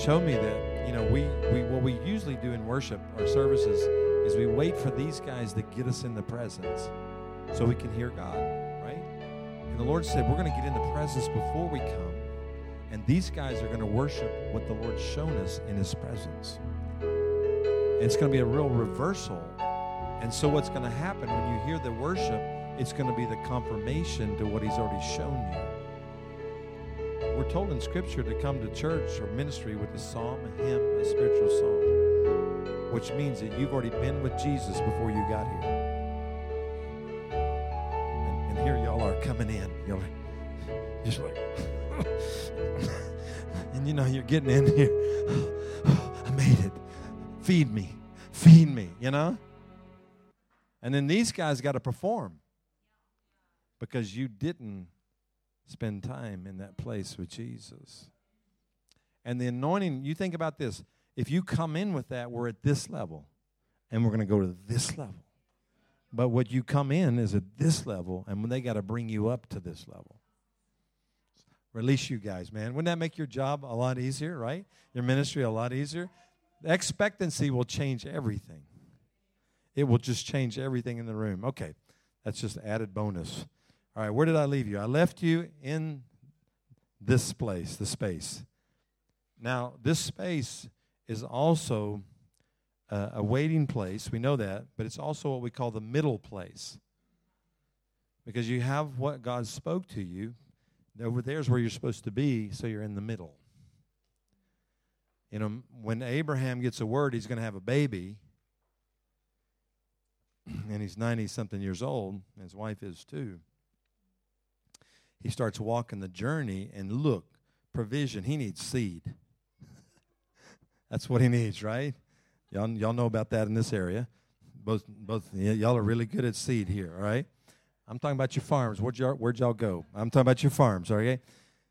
showed me that you know we, we what we usually do in worship our services is we wait for these guys to get us in the presence so we can hear God, right? And the Lord said we're going to get in the presence before we come, and these guys are going to worship what the Lord's shown us in His presence. And it's going to be a real reversal. And so what's going to happen when you hear the worship? It's going to be the confirmation to what He's already shown you told in Scripture to come to church or ministry with a psalm, a hymn, a spiritual song, which means that you've already been with Jesus before you got here. And, and here y'all are coming in. You're just like, and you know, you're getting in here. I made it. Feed me. Feed me, you know? And then these guys got to perform because you didn't spend time in that place with Jesus. And the anointing, you think about this. If you come in with that, we're at this level, and we're going to go to this level. But what you come in is at this level, and they got to bring you up to this level. Release you guys, man. Wouldn't that make your job a lot easier, right? Your ministry a lot easier? Expectancy will change everything. It will just change everything in the room. Okay, that's just added bonus. All right, where did I leave you? I left you in this place, the space. Now, this space is also a, a waiting place. We know that, but it's also what we call the middle place. Because you have what God spoke to you. Over there is where you're supposed to be, so you're in the middle. You know, when Abraham gets a word he's going to have a baby, and he's 90 something years old, and his wife is too he starts walking the journey and look, provision. He needs seed. That's what he needs, right? Y'all, y'all know about that in this area. Both, both y'all are really good at seed here, all right? I'm talking about your farms. Where'd y'all, where'd y'all go? I'm talking about your farms, okay?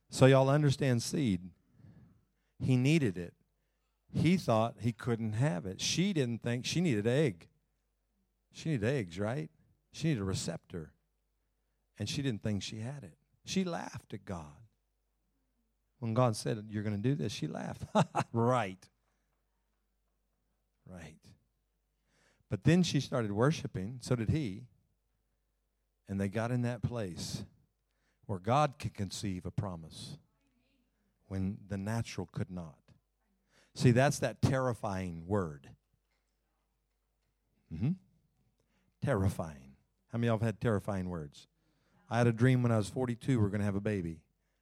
So y'all understand seed. He needed it. He thought he couldn't have it. She didn't think she needed egg. She needed eggs, right? She needed a receptor. And she didn't think she had it. She laughed at God. When God said, You're going to do this, she laughed. right. Right. But then she started worshiping, so did he. And they got in that place where God could conceive a promise when the natural could not. See, that's that terrifying word. Mm-hmm. Terrifying. How many of y'all have had terrifying words? I had a dream when I was 42 we are going to have a baby.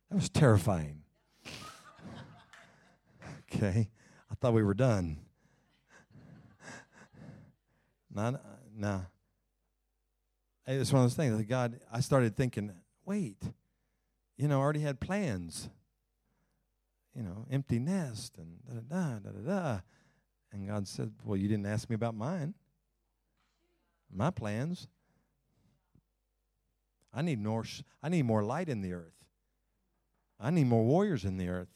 That was terrifying. okay. I thought we were done. Nah, nah. It's one of those things. Like God, I started thinking, wait, you know, I already had plans. You know, empty nest and da da da da da. And God said, well, you didn't ask me about mine. My plans. I need more, I need more light in the earth. I need more warriors in the earth.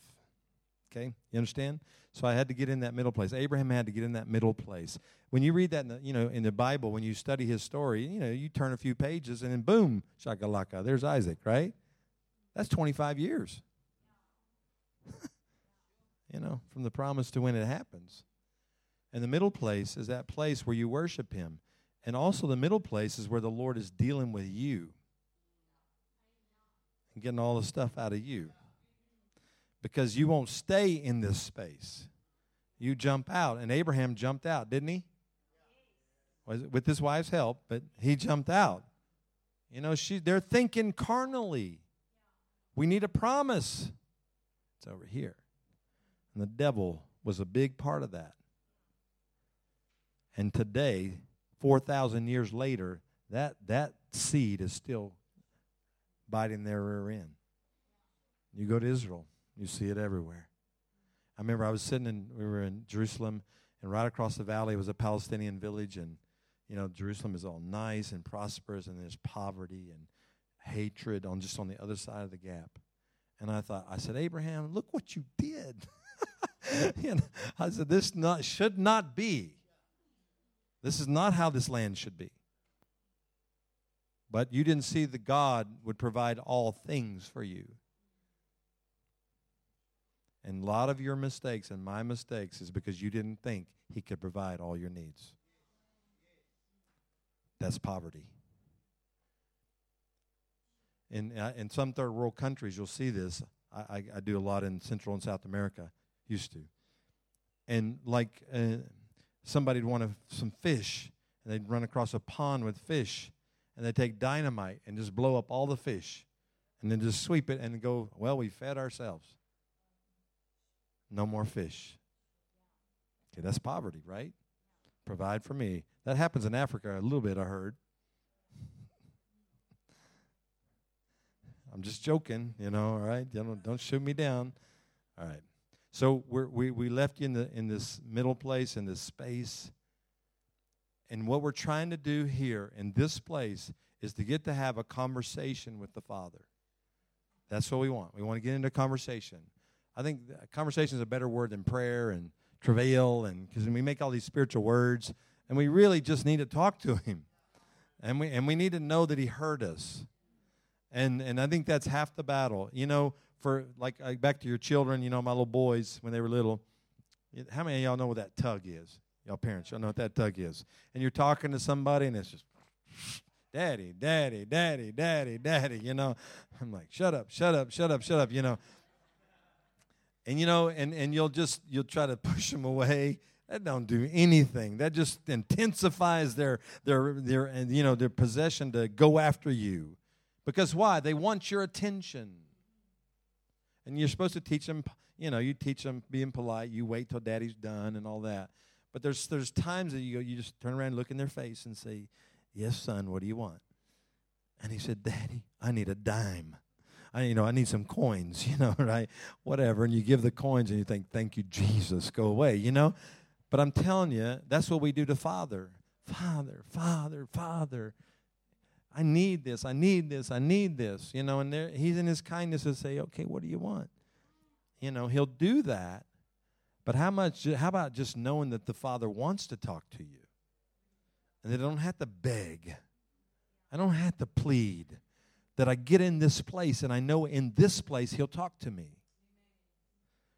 Okay, you understand? So I had to get in that middle place. Abraham had to get in that middle place. When you read that, in the, you know, in the Bible, when you study his story, you know, you turn a few pages and then boom, shakalaka, there's Isaac, right? That's 25 years. you know, from the promise to when it happens. And the middle place is that place where you worship him. And also the middle place is where the Lord is dealing with you and getting all the stuff out of you. Because you won't stay in this space. You jump out. And Abraham jumped out, didn't he? With his wife's help, but he jumped out. You know, she, they're thinking carnally. We need a promise. It's over here. And the devil was a big part of that. And today, 4,000 years later, that, that seed is still biting their rear end. You go to Israel, you see it everywhere. I remember I was sitting in, we were in Jerusalem, and right across the valley was a Palestinian village, and you know Jerusalem is all nice and prosperous, and there's poverty and hatred on just on the other side of the gap. And I thought, I said, Abraham, look what you did. I said, this not should not be. This is not how this land should be. But you didn't see that God would provide all things for you. And a lot of your mistakes and my mistakes is because you didn't think He could provide all your needs. That's poverty. In, uh, in some third world countries, you'll see this. I, I, I, do a lot in Central and South America, used to. And like uh, somebody'd want a, some fish, and they'd run across a pond with fish, and they'd take dynamite and just blow up all the fish, and then just sweep it and go, well, we fed ourselves. No more fish. Okay, that's poverty, right? Provide for me. That happens in Africa a little bit, I heard. I'm just joking, you know, all right? Don't, don't shoot me down. All right. So we're, we we left you in the in this middle place in this space, and what we're trying to do here in this place is to get to have a conversation with the Father. That's what we want. We want to get into conversation. I think conversation is a better word than prayer and travail, and because we make all these spiritual words, and we really just need to talk to Him, and we and we need to know that He heard us, and and I think that's half the battle. You know, for like uh, back to your children, you know, my little boys when they were little. How many of y'all know what that tug is? Y'all parents, y'all know what that tug is. And you're talking to somebody and it's just, daddy, daddy, daddy, daddy, daddy, you know. I'm like, shut up, shut up, shut up, shut up, you know. And you know, and, and you'll just you'll try to push them away. That don't do anything. That just intensifies their their their and you know their possession to go after you. Because why? They want your attention. And you're supposed to teach them, you know, you teach them being polite. You wait till daddy's done and all that. But there's there's times that you go, you just turn around, look in their face, and say, "Yes, son, what do you want?" And he said, "Daddy, I need a dime. I, you know, I need some coins. You know, right? Whatever." And you give the coins, and you think, "Thank you, Jesus. Go away." You know. But I'm telling you, that's what we do to Father. Father, Father, Father. I need this, I need this, I need this, you know, and there, he's in his kindness to say, okay, what do you want? You know, he'll do that. But how much, how about just knowing that the Father wants to talk to you? And that I don't have to beg. I don't have to plead. That I get in this place and I know in this place he'll talk to me.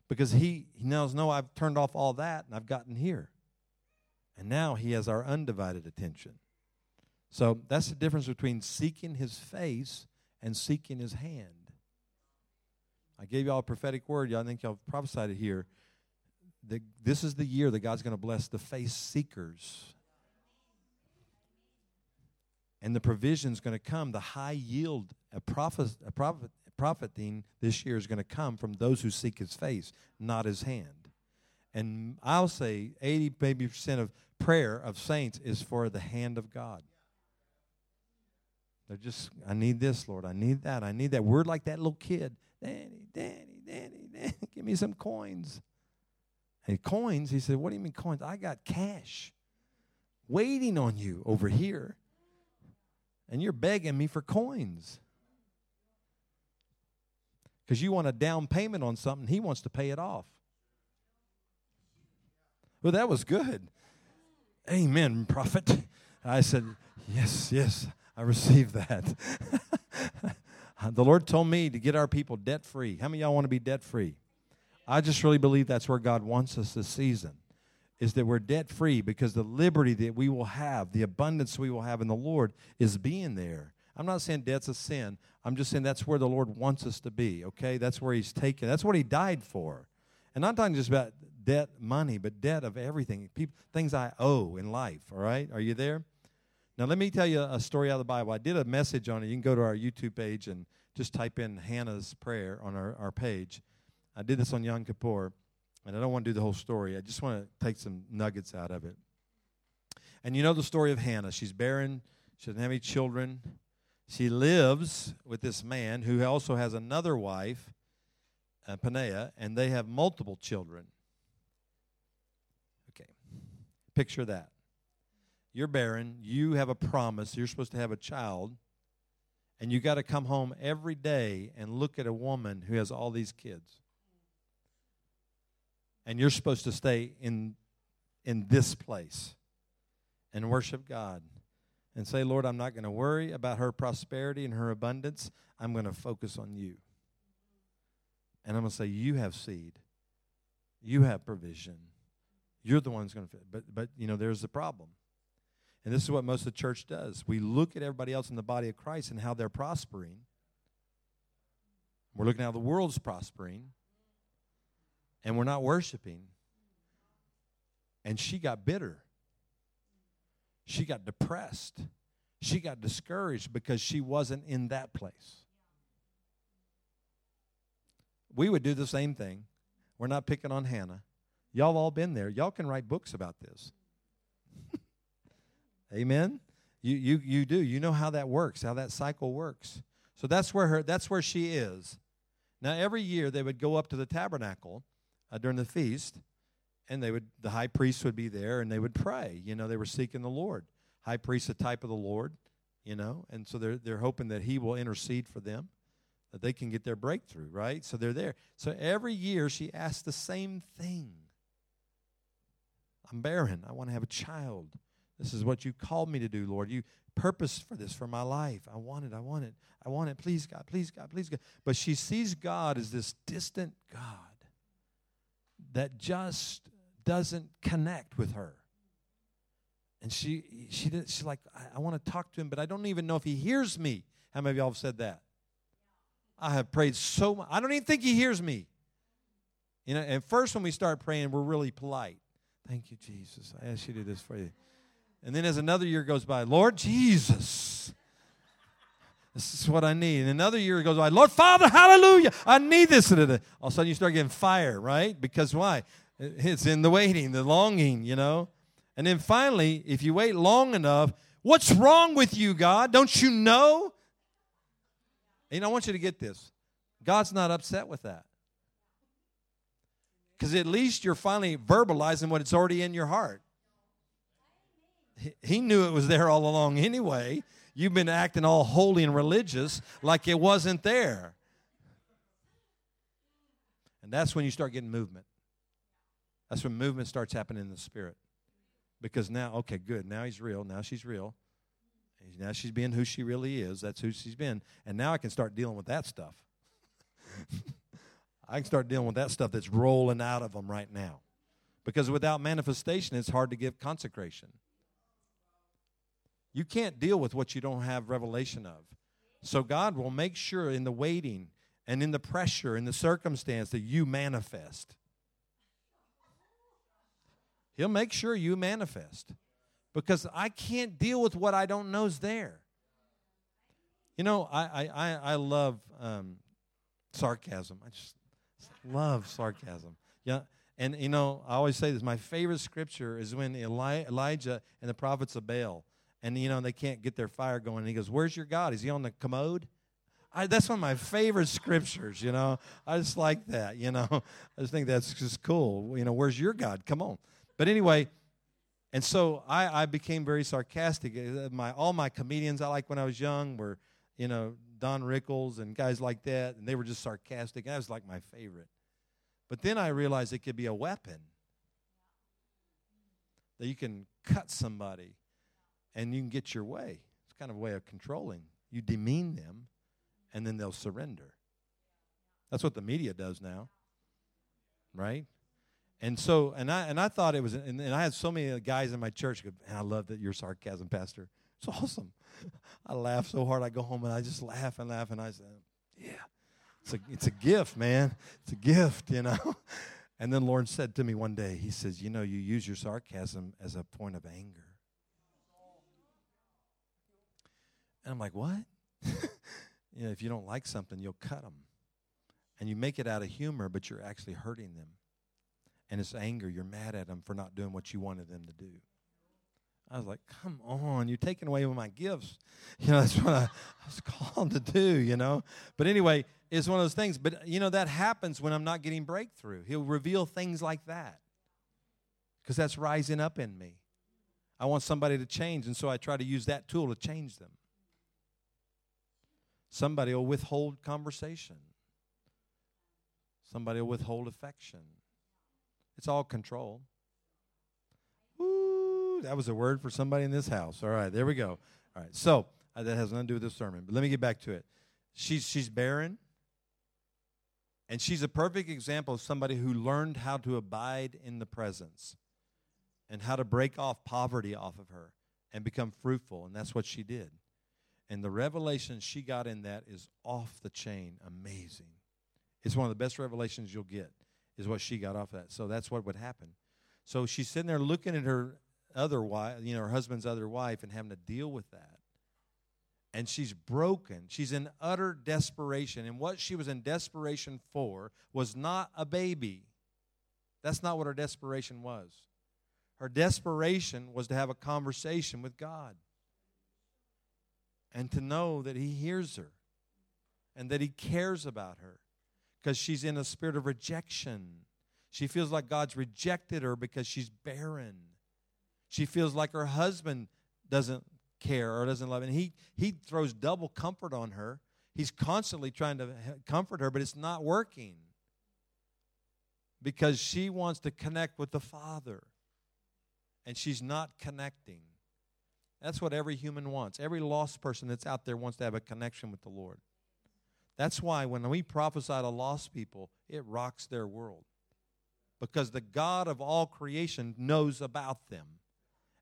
Because he, he knows, no, I've turned off all that and I've gotten here. And now he has our undivided attention. So that's the difference between seeking his face and seeking his hand. I gave y'all a prophetic word. Y'all think y'all prophesied it here. The, this is the year that God's going to bless the face seekers. And the provision is going to come. The high yield, a, prophet, a prophet, profiting this year is going to come from those who seek his face, not his hand. And I'll say 80 maybe percent of prayer of saints is for the hand of God. They're just, I need this, Lord. I need that. I need that. Word like that little kid. Danny, Danny, Danny, Danny, give me some coins. And coins, he said, What do you mean coins? I got cash waiting on you over here. And you're begging me for coins. Because you want a down payment on something, he wants to pay it off. Well, that was good. Amen, prophet. I said, Yes, yes. I received that. the Lord told me to get our people debt free. How many y'all want to be debt free? I just really believe that's where God wants us this season. Is that we're debt free because the liberty that we will have, the abundance we will have in the Lord is being there. I'm not saying debt's a sin. I'm just saying that's where the Lord wants us to be, okay? That's where He's taken. That's what He died for. And I'm not talking just about debt money, but debt of everything. People, things I owe in life, all right? Are you there? Now, let me tell you a story out of the Bible. I did a message on it. You can go to our YouTube page and just type in Hannah's prayer on our, our page. I did this on Yom Kippur, and I don't want to do the whole story. I just want to take some nuggets out of it. And you know the story of Hannah. She's barren, she doesn't have any children. She lives with this man who also has another wife, uh, and they have multiple children. Okay, picture that you're barren, you have a promise, you're supposed to have a child, and you got to come home every day and look at a woman who has all these kids. And you're supposed to stay in in this place and worship God and say, Lord, I'm not going to worry about her prosperity and her abundance. I'm going to focus on you. And I'm going to say, You have seed. You have provision. You're the one who's going to fit. But, but, you know, there's the problem. And this is what most of the church does. We look at everybody else in the body of Christ and how they're prospering. We're looking at how the world's prospering. And we're not worshiping. And she got bitter. She got depressed. She got discouraged because she wasn't in that place. We would do the same thing. We're not picking on Hannah. Y'all all been there. Y'all can write books about this. Amen. You you you do. You know how that works, how that cycle works. So that's where her that's where she is. Now every year they would go up to the tabernacle uh, during the feast and they would the high priest would be there and they would pray. You know, they were seeking the Lord. High priest a type of the Lord, you know, and so they're they're hoping that he will intercede for them that they can get their breakthrough, right? So they're there. So every year she asks the same thing I'm barren. I want to have a child. This is what you called me to do, Lord. You purpose for this for my life. I want it. I want it. I want it. Please, God. Please, God. Please, God. But she sees God as this distant God that just doesn't connect with her. And she, she, she's like, I, I want to talk to him, but I don't even know if he hears me. How many of y'all have said that? I have prayed so much. I don't even think he hears me. You know, and first when we start praying, we're really polite. Thank you, Jesus. I ask you to do this for you. And then as another year goes by, Lord Jesus, this is what I need. And another year goes by, Lord Father, hallelujah, I need this. All of a sudden you start getting fire, right? Because why? It's in the waiting, the longing, you know. And then finally, if you wait long enough, what's wrong with you, God? Don't you know? And I want you to get this God's not upset with that. Because at least you're finally verbalizing what it's already in your heart. He knew it was there all along anyway. You've been acting all holy and religious like it wasn't there. And that's when you start getting movement. That's when movement starts happening in the spirit. Because now, okay, good. Now he's real. Now she's real. Now she's being who she really is. That's who she's been. And now I can start dealing with that stuff. I can start dealing with that stuff that's rolling out of them right now. Because without manifestation, it's hard to give consecration. You can't deal with what you don't have revelation of. So God will make sure in the waiting and in the pressure and the circumstance that you manifest. He'll make sure you manifest because I can't deal with what I don't know is there. You know, I I I love um, sarcasm. I just love sarcasm. Yeah, and you know, I always say this. My favorite scripture is when Eli- Elijah and the prophets of Baal, and you know, they can't get their fire going. And he goes, "Where's your God? Is he on the commode?" I, that's one of my favorite scriptures. You know, I just like that. You know, I just think that's just cool. You know, where's your God? Come on. But anyway, and so I, I became very sarcastic. Uh, my all my comedians I liked when I was young were, you know, Don Rickles and guys like that, and they were just sarcastic. And that was like my favorite. But then I realized it could be a weapon that you can cut somebody and you can get your way. It's kind of a way of controlling. You demean them, and then they'll surrender. That's what the media does now, right? And so, and I and I thought it was, and, and I had so many guys in my church. Go, I love that your sarcasm, Pastor. It's awesome. I laugh so hard. I go home and I just laugh and laugh, and I say, "Yeah, it's a it's a gift, man. It's a gift, you know." And then Lord said to me one day, He says, "You know, you use your sarcasm as a point of anger." And I'm like, "What?" you know, if you don't like something, you'll cut them, and you make it out of humor, but you're actually hurting them and it's anger. You're mad at them for not doing what you wanted them to do. I was like, come on, you're taking away my gifts. You know, that's what I, I was called to do, you know. But anyway, it's one of those things. But, you know, that happens when I'm not getting breakthrough. He'll reveal things like that because that's rising up in me. I want somebody to change, and so I try to use that tool to change them. Somebody will withhold conversation, somebody will withhold affection. It's all control. Ooh, that was a word for somebody in this house. All right, there we go. All right, so uh, that has nothing to do with this sermon, but let me get back to it. She's she's barren, And she's a perfect example of somebody who learned how to abide in the presence and how to break off poverty off of her and become fruitful. And that's what she did. And the revelation she got in that is off the chain, amazing. It's one of the best revelations you'll get, is what she got off that. So that's what would happen. So she's sitting there looking at her other wife, you know, her husband's other wife, and having to deal with that. And she's broken. She's in utter desperation. And what she was in desperation for was not a baby. That's not what her desperation was. Her desperation was to have a conversation with God and to know that He hears her and that He cares about her because she's in a spirit of rejection. She feels like God's rejected her because she's barren. She feels like her husband doesn't care or doesn't love. And he, he throws double comfort on her. He's constantly trying to comfort her, but it's not working because she wants to connect with the Father and she's not connecting. That's what every human wants. Every lost person that's out there wants to have a connection with the Lord. That's why when we prophesy to lost people, it rocks their world. Because the God of all creation knows about them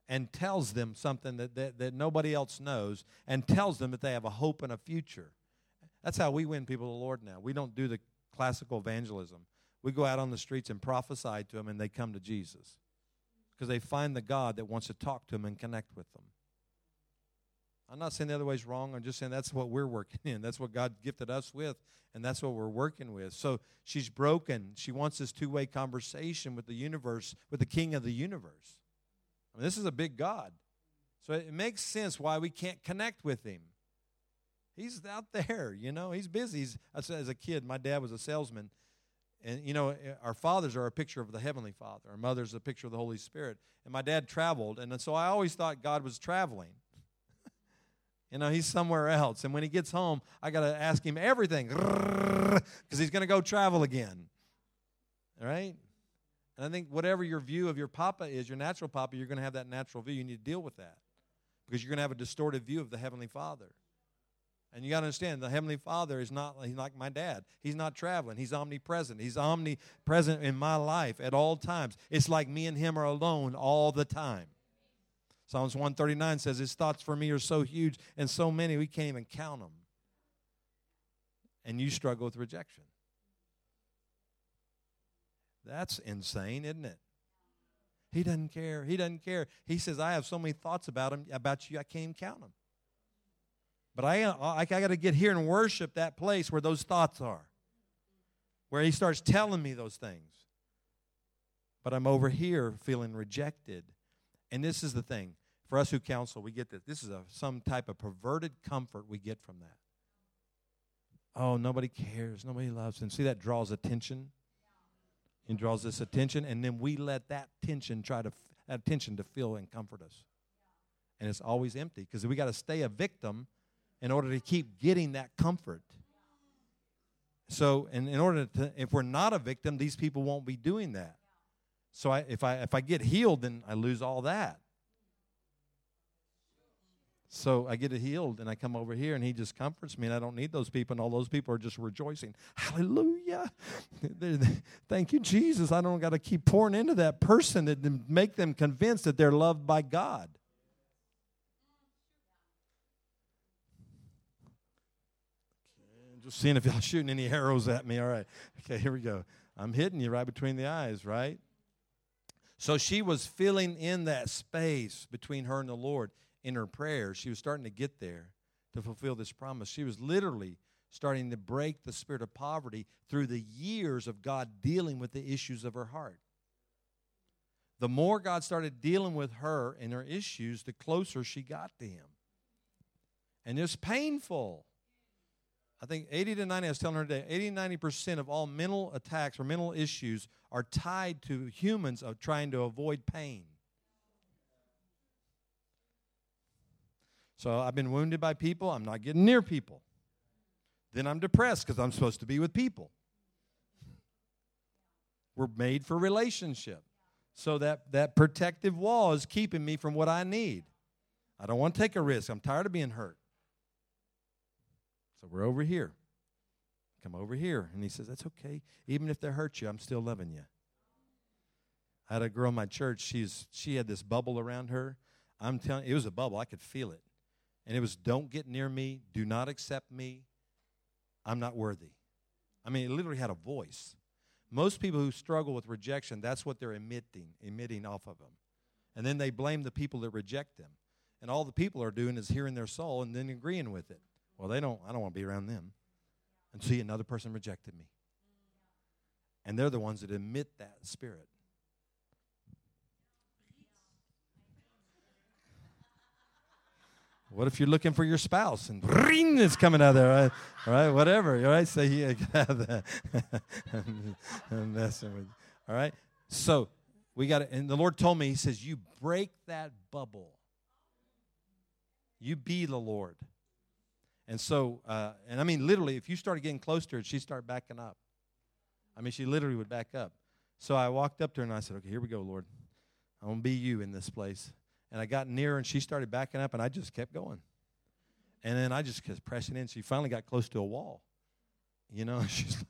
and tells them something that, that, that nobody else knows and tells them that they have a hope and a future. That's how we win people to the Lord now. We don't do the classical evangelism. We go out on the streets and prophesy to them and they come to Jesus because they find the God that wants to talk to them and connect with them. I'm not saying the other way is wrong. I'm just saying that's what we're working in. That's what God gifted us with, and that's what we're working with. So she's broken. She wants this two way conversation with the universe, with the King of the universe. I mean, this is a big God. So it makes sense why we can't connect with him. He's out there, you know, he's busy. He's, as a kid, my dad was a salesman. And, you know, our fathers are a picture of the Heavenly Father. Our mother's a picture of the Holy Spirit. And my dad traveled. And so I always thought God was traveling. You know, he's somewhere else. And when he gets home, I got to ask him everything because he's going to go travel again. All right? And I think whatever your view of your papa is, your natural papa, you're going to have that natural view. You need to deal with that because you're going to have a distorted view of the Heavenly Father. And you got to understand, the Heavenly Father is not he's like my dad. He's not traveling. He's omnipresent. He's omnipresent in my life at all times. It's like me and him are alone all the time. Psalms 139 says, His thoughts for me are so huge and so many, we can't even count them. And you struggle with rejection. That's insane, isn't it? He doesn't care. He doesn't care. He says, I have so many thoughts about him, about you, I can't count them. But I, I, I got to get here and worship that place where those thoughts are, where he starts telling me those things. But I'm over here feeling rejected. And this is the thing. For us who counsel, we get this. This is a, some type of perverted comfort we get from that. Oh, nobody cares. Nobody loves. And see, that draws attention and draws this attention, and then we let that tension try to that attention to fill and comfort us. And it's always empty because we got to stay a victim in order to keep getting that comfort. So, and in order to, if we're not a victim, these people won't be doing that. So, I, if I if I get healed, then I lose all that. So I get it healed and I come over here and he just comforts me and I don't need those people and all those people are just rejoicing. Hallelujah. Thank you, Jesus. I don't got to keep pouring into that person to make them convinced that they're loved by God. just seeing if y'all shooting any arrows at me. All right. Okay, here we go. I'm hitting you right between the eyes, right? So she was filling in that space between her and the Lord in her prayers, she was starting to get there to fulfill this promise. She was literally starting to break the spirit of poverty through the years of God dealing with the issues of her heart. The more God started dealing with her and her issues, the closer she got to Him. And it's painful. I think 80 to 90, I was telling her today, 80 to 90% of all mental attacks or mental issues are tied to humans of trying to avoid pain. So I've been wounded by people. I'm not getting near people. Then I'm depressed because I'm supposed to be with people. We're made for relationship. So that, that protective wall is keeping me from what I need. I don't want to take a risk. I'm tired of being hurt. So we're over here. Come over here. And he says, That's okay. Even if they hurt you, I'm still loving you. I had a girl in my church. She's she had this bubble around her. I'm telling you, it was a bubble. I could feel it. And it was don't get near me, do not accept me. I'm not worthy. I mean, it literally had a voice. Most people who struggle with rejection, that's what they're emitting, emitting off of them. And then they blame the people that reject them. And all the people are doing is hearing their soul and then agreeing with it. Well, they don't I don't want to be around them. And see another person rejected me. And they're the ones that emit that spirit. What if you're looking for your spouse and ring is coming out there, right? All right, whatever. All right, so have that. I'm messing with you. All right, so we got it. And the Lord told me, He says, You break that bubble. You be the Lord. And so, uh, and I mean, literally, if you started getting close to her, she'd start backing up. I mean, she literally would back up. So I walked up to her and I said, Okay, here we go, Lord. I'm going to be you in this place. And I got near and she started backing up and I just kept going. And then I just kept pressing in. She finally got close to a wall. You know, she's,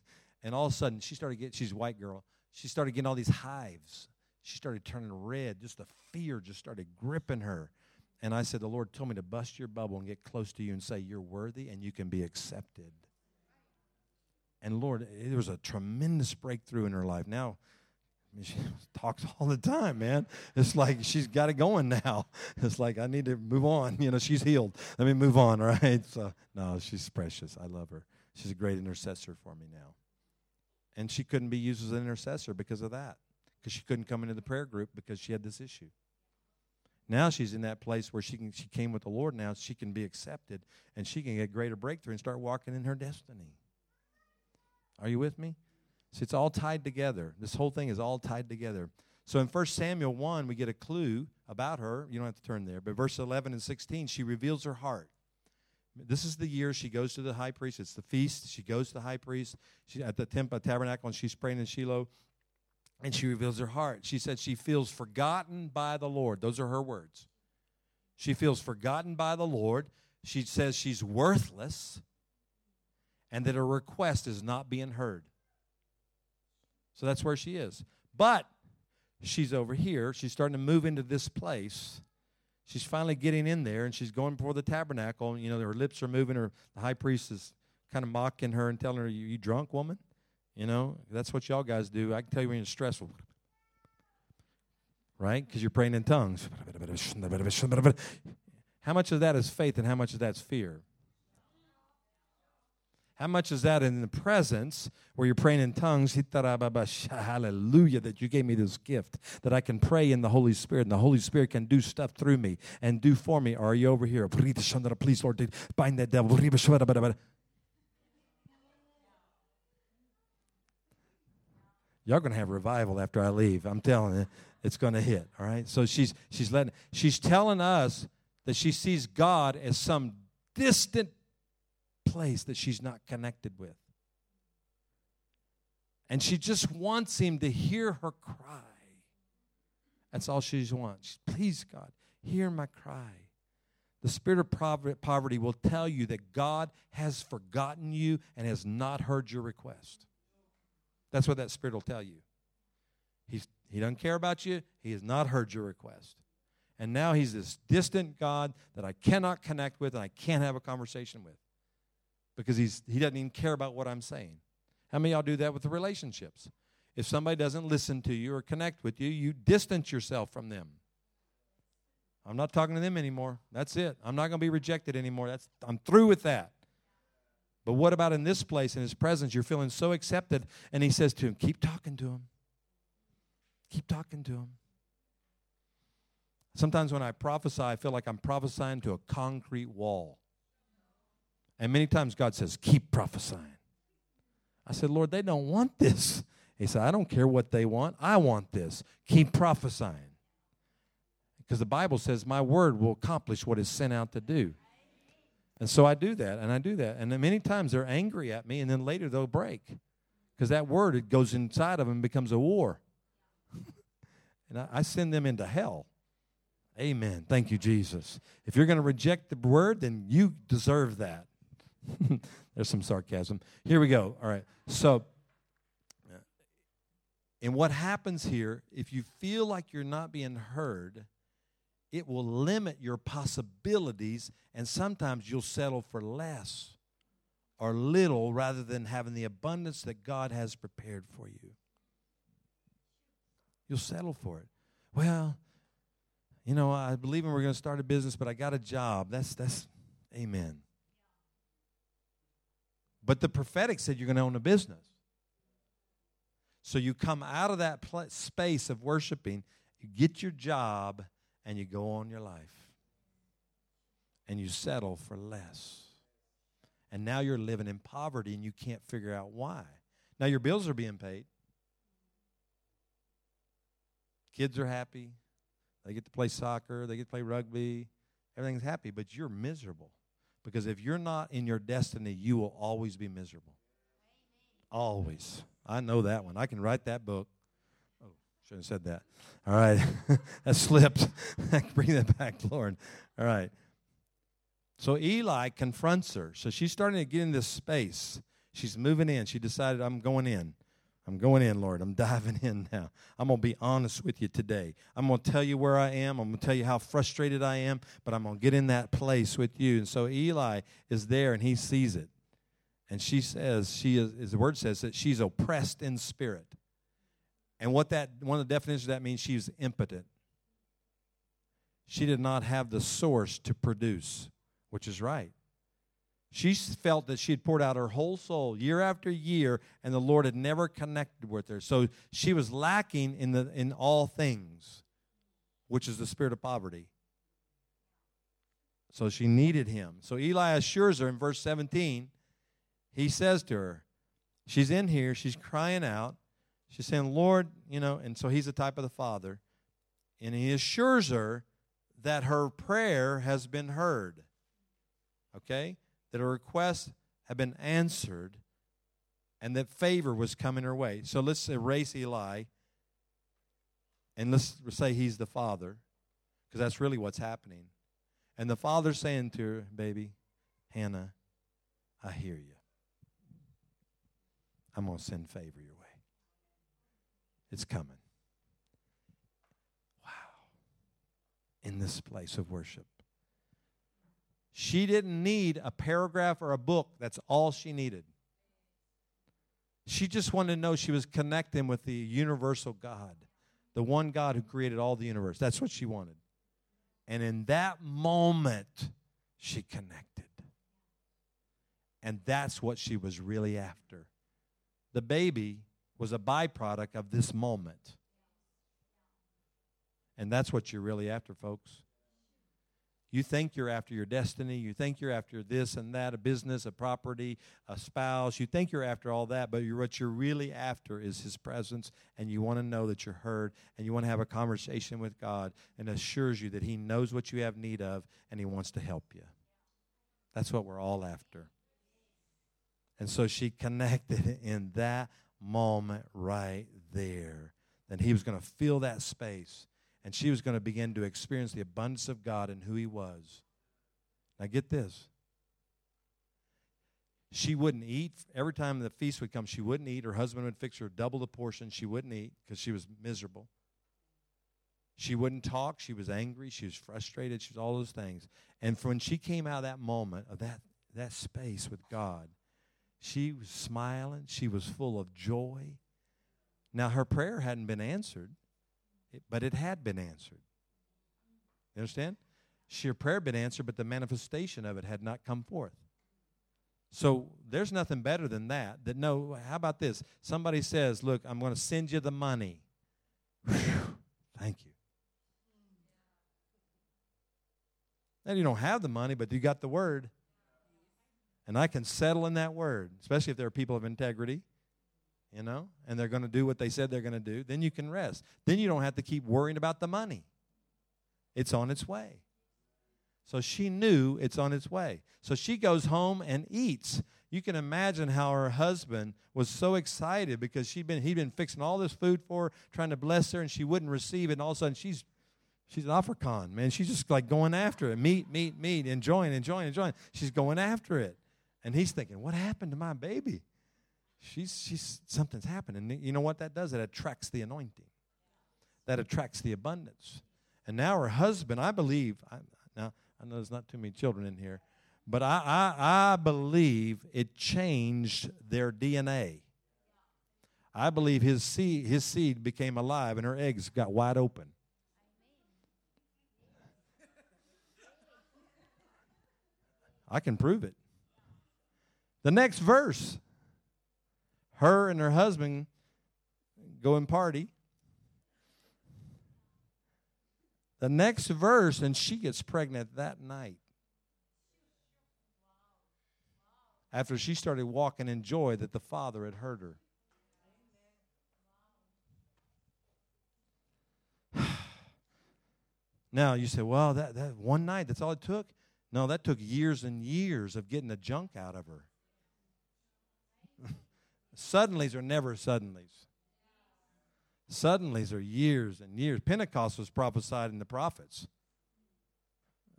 and all of a sudden she started getting, she's a white girl. She started getting all these hives. She started turning red. Just the fear just started gripping her. And I said, The Lord told me to bust your bubble and get close to you and say, You're worthy and you can be accepted. And Lord, there was a tremendous breakthrough in her life. Now, I mean, she talks all the time, man. It's like she's got it going now. It's like I need to move on. You know, she's healed. Let me move on, right? So no, she's precious. I love her. She's a great intercessor for me now. And she couldn't be used as an intercessor because of that. Because she couldn't come into the prayer group because she had this issue. Now she's in that place where she can she came with the Lord now, she can be accepted and she can get greater breakthrough and start walking in her destiny. Are you with me? See, it's all tied together. This whole thing is all tied together. So in 1 Samuel 1, we get a clue about her. You don't have to turn there. But verse 11 and 16, she reveals her heart. This is the year she goes to the high priest. It's the feast. She goes to the high priest she, at the temple tabernacle, and she's praying in Shiloh. And she reveals her heart. She said she feels forgotten by the Lord. Those are her words. She feels forgotten by the Lord. She says she's worthless and that her request is not being heard. So that's where she is. But she's over here. She's starting to move into this place. She's finally getting in there and she's going before the tabernacle. You know, her lips are moving. Her the high priest is kind of mocking her and telling her, You, you drunk woman? You know, that's what y'all guys do. I can tell you when you're stressful. Right? Because you're praying in tongues. How much of that is faith and how much of that's fear? How much is that in the presence where you're praying in tongues? Hallelujah, that you gave me this gift, that I can pray in the Holy Spirit, and the Holy Spirit can do stuff through me and do for me. Are you over here? Please, Lord, bind that devil. Y'all gonna have revival after I leave. I'm telling you, it's gonna hit. All right. So she's she's letting she's telling us that she sees God as some distant place that she's not connected with. And she just wants him to hear her cry. That's all she wants. Please, God, hear my cry. The spirit of poverty will tell you that God has forgotten you and has not heard your request. That's what that spirit will tell you. He's, he doesn't care about you, he has not heard your request. And now he's this distant God that I cannot connect with and I can't have a conversation with because he's, he doesn't even care about what I'm saying. How many y'all do that with the relationships? If somebody doesn't listen to you or connect with you, you distance yourself from them. I'm not talking to them anymore. That's it. I'm not going to be rejected anymore. That's I'm through with that. But what about in this place in his presence? You're feeling so accepted and he says to him, "Keep talking to him. Keep talking to him." Sometimes when I prophesy, I feel like I'm prophesying to a concrete wall. And many times God says, Keep prophesying. I said, Lord, they don't want this. He said, I don't care what they want. I want this. Keep prophesying. Because the Bible says, My word will accomplish what is sent out to do. And so I do that, and I do that. And then many times they're angry at me, and then later they'll break. Because that word, it goes inside of them and becomes a war. and I, I send them into hell. Amen. Thank you, Jesus. If you're going to reject the word, then you deserve that. There's some sarcasm. Here we go. All right. So, uh, and what happens here, if you feel like you're not being heard, it will limit your possibilities, and sometimes you'll settle for less or little rather than having the abundance that God has prepared for you. You'll settle for it. Well, you know, I believe in we're going to start a business, but I got a job. That's that's amen. But the prophetic said you're going to own a business. So you come out of that pl- space of worshiping, you get your job, and you go on your life. And you settle for less. And now you're living in poverty and you can't figure out why. Now your bills are being paid. Kids are happy. They get to play soccer, they get to play rugby. Everything's happy, but you're miserable. Because if you're not in your destiny, you will always be miserable. Always. I know that one. I can write that book. Oh, shouldn't have said that. All right. that slipped. Bring that back, Lord. All right. So Eli confronts her. So she's starting to get in this space. She's moving in. She decided, I'm going in. I'm going in, Lord. I'm diving in now. I'm going to be honest with you today. I'm going to tell you where I am. I'm going to tell you how frustrated I am, but I'm going to get in that place with you. And so Eli is there and he sees it. And she says, she is, the word says, that she's oppressed in spirit. And what that, one of the definitions of that means she's impotent. She did not have the source to produce, which is right. She felt that she had poured out her whole soul year after year, and the Lord had never connected with her. So she was lacking in, the, in all things, which is the spirit of poverty. So she needed him. So Eli assures her in verse 17, he says to her, She's in here, she's crying out. She's saying, Lord, you know, and so he's the type of the father. And he assures her that her prayer has been heard. Okay? That her requests have been answered and that favor was coming her way. So let's erase Eli and let's say he's the father because that's really what's happening. And the father's saying to her, Baby, Hannah, I hear you. I'm going to send favor your way. It's coming. Wow. In this place of worship. She didn't need a paragraph or a book. That's all she needed. She just wanted to know she was connecting with the universal God, the one God who created all the universe. That's what she wanted. And in that moment, she connected. And that's what she was really after. The baby was a byproduct of this moment. And that's what you're really after, folks. You think you're after your destiny. You think you're after this and that, a business, a property, a spouse. You think you're after all that, but you're, what you're really after is His presence, and you want to know that you're heard, and you want to have a conversation with God, and assures you that He knows what you have need of, and He wants to help you. That's what we're all after. And so she connected in that moment right there. That He was going to fill that space and she was going to begin to experience the abundance of God and who He was. Now, get this. She wouldn't eat. Every time the feast would come, she wouldn't eat. Her husband would fix her double the portion. She wouldn't eat because she was miserable. She wouldn't talk. She was angry. She was frustrated. She was all those things. And when she came out of that moment, of that, that space with God, she was smiling. She was full of joy. Now, her prayer hadn't been answered, but it had been answered. You understand? Sheer prayer had been answered, but the manifestation of it had not come forth. So there's nothing better than that. That no, how about this? Somebody says, Look, I'm going to send you the money. Whew, thank you. Now you don't have the money, but you got the word. And I can settle in that word, especially if there are people of integrity you know, and they're going to do what they said they're going to do, then you can rest. Then you don't have to keep worrying about the money. It's on its way. So she knew it's on its way. So she goes home and eats. You can imagine how her husband was so excited because she'd been he'd been fixing all this food for her, trying to bless her, and she wouldn't receive it. And all of a sudden she's she's an African, man. She's just like going after it. Meat, meat, meat, enjoying, enjoying, enjoying. She's going after it. And he's thinking, what happened to my baby? She's, she's, something's happened. And you know what that does? It attracts the anointing, that hmm. attracts the abundance. And now her husband, I believe, I, now I know there's not too many children in here, but I, I, I believe it changed their DNA. I believe his seed, his seed became alive and her eggs got wide open. I can prove it. The next verse her and her husband go and party. The next verse, and she gets pregnant that night. After she started walking in joy that the Father had heard her. now you say, well, that, that one night, that's all it took? No, that took years and years of getting the junk out of her. suddenlies are never suddenlies. Suddenlies are years and years. Pentecost was prophesied in the prophets.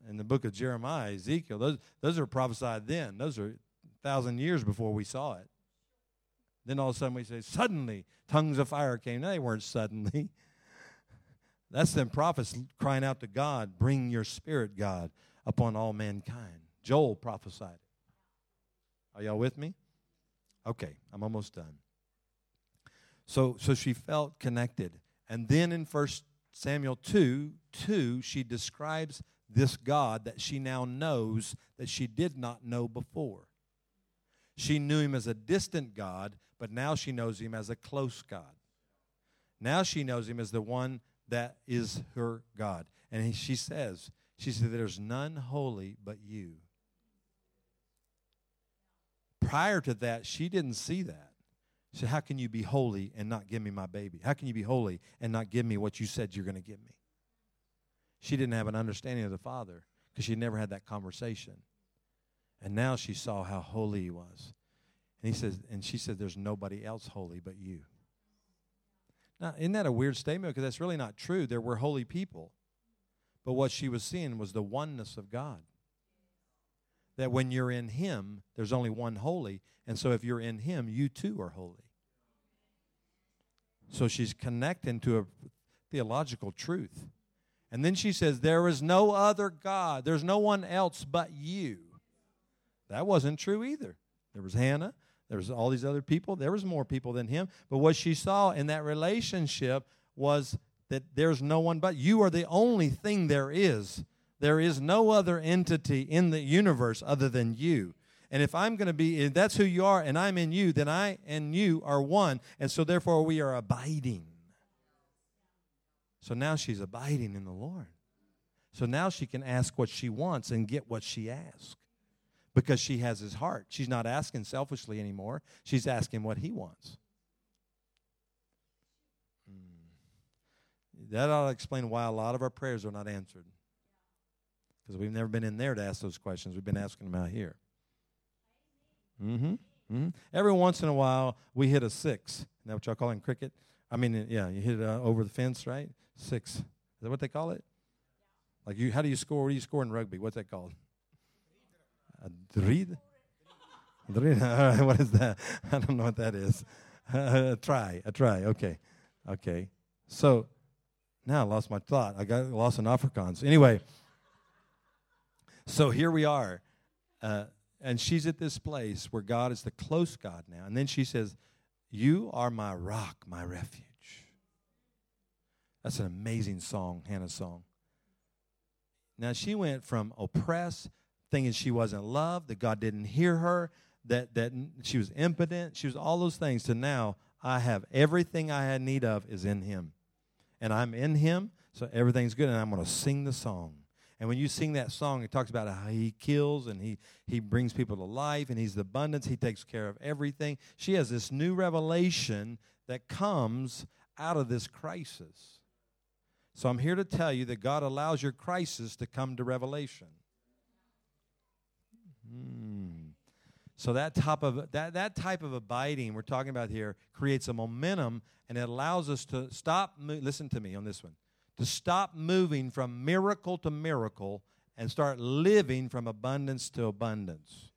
In the book of Jeremiah, Ezekiel, those, those are prophesied then. Those are thousand years before we saw it. Then all of a sudden we say, suddenly, tongues of fire came. No, they weren't suddenly. That's them prophets crying out to God, bring your spirit, God upon all mankind. Joel prophesied it. Are y'all with me? Okay, I'm almost done. So, so she felt connected. And then in 1 Samuel 2 2, she describes this God that she now knows that she did not know before. She knew him as a distant God, but now she knows him as a close God. Now she knows him as the one that is her God. And he, she says, she said, There's none holy but you. Prior to that, she didn't see that. She said, How can you be holy and not give me my baby? How can you be holy and not give me what you said you're going to give me? She didn't have an understanding of the Father because she never had that conversation. And now she saw how holy he was. And he says, and she said, There's nobody else holy but you. Now, isn't that a weird statement? Because that's really not true. There were holy people. But what she was seeing was the oneness of God. That when you're in Him, there's only one holy. And so if you're in Him, you too are holy. So she's connecting to a theological truth. And then she says, There is no other God. There's no one else but you. That wasn't true either. There was Hannah. There was all these other people. There was more people than him. But what she saw in that relationship was that there's no one but you are the only thing there is. There is no other entity in the universe other than you. And if I'm going to be, if that's who you are, and I'm in you, then I and you are one. And so therefore we are abiding. So now she's abiding in the Lord. So now she can ask what she wants and get what she asks because she has his heart. She's not asking selfishly anymore, she's asking what he wants. Hmm. That ought to explain why a lot of our prayers are not answered. Because we've never been in there to ask those questions. We've been asking them out here. Mm-hmm. mm-hmm. Every once in a while, we hit a six. Is that what y'all call it in cricket? I mean, yeah, you hit it uh, over the fence, right? Six. Is that what they call it? Like you, how do you score? What do you score in rugby? What's that called? A drid? what is that? I don't know what that is. a try, a try. Okay, okay. So now I lost my thought. I got lost in Afrikaans. Anyway, so here we are. Uh, and she's at this place where God is the close God now. And then she says, You are my rock, my refuge. That's an amazing song, Hannah's song. Now she went from oppressed, thinking she wasn't loved, that God didn't hear her, that, that she was impotent, she was all those things, to now I have everything I had need of is in Him and I'm in Him, so everything's good, and I'm going to sing the song. And when you sing that song, it talks about how He kills and He He brings people to life, and He's the abundance. He takes care of everything. She has this new revelation that comes out of this crisis. So I'm here to tell you that God allows your crisis to come to revelation. Hmm. So that type of that, that type of abiding we're talking about here creates a momentum and it allows us to stop listen to me on this one. To stop moving from miracle to miracle and start living from abundance to abundance.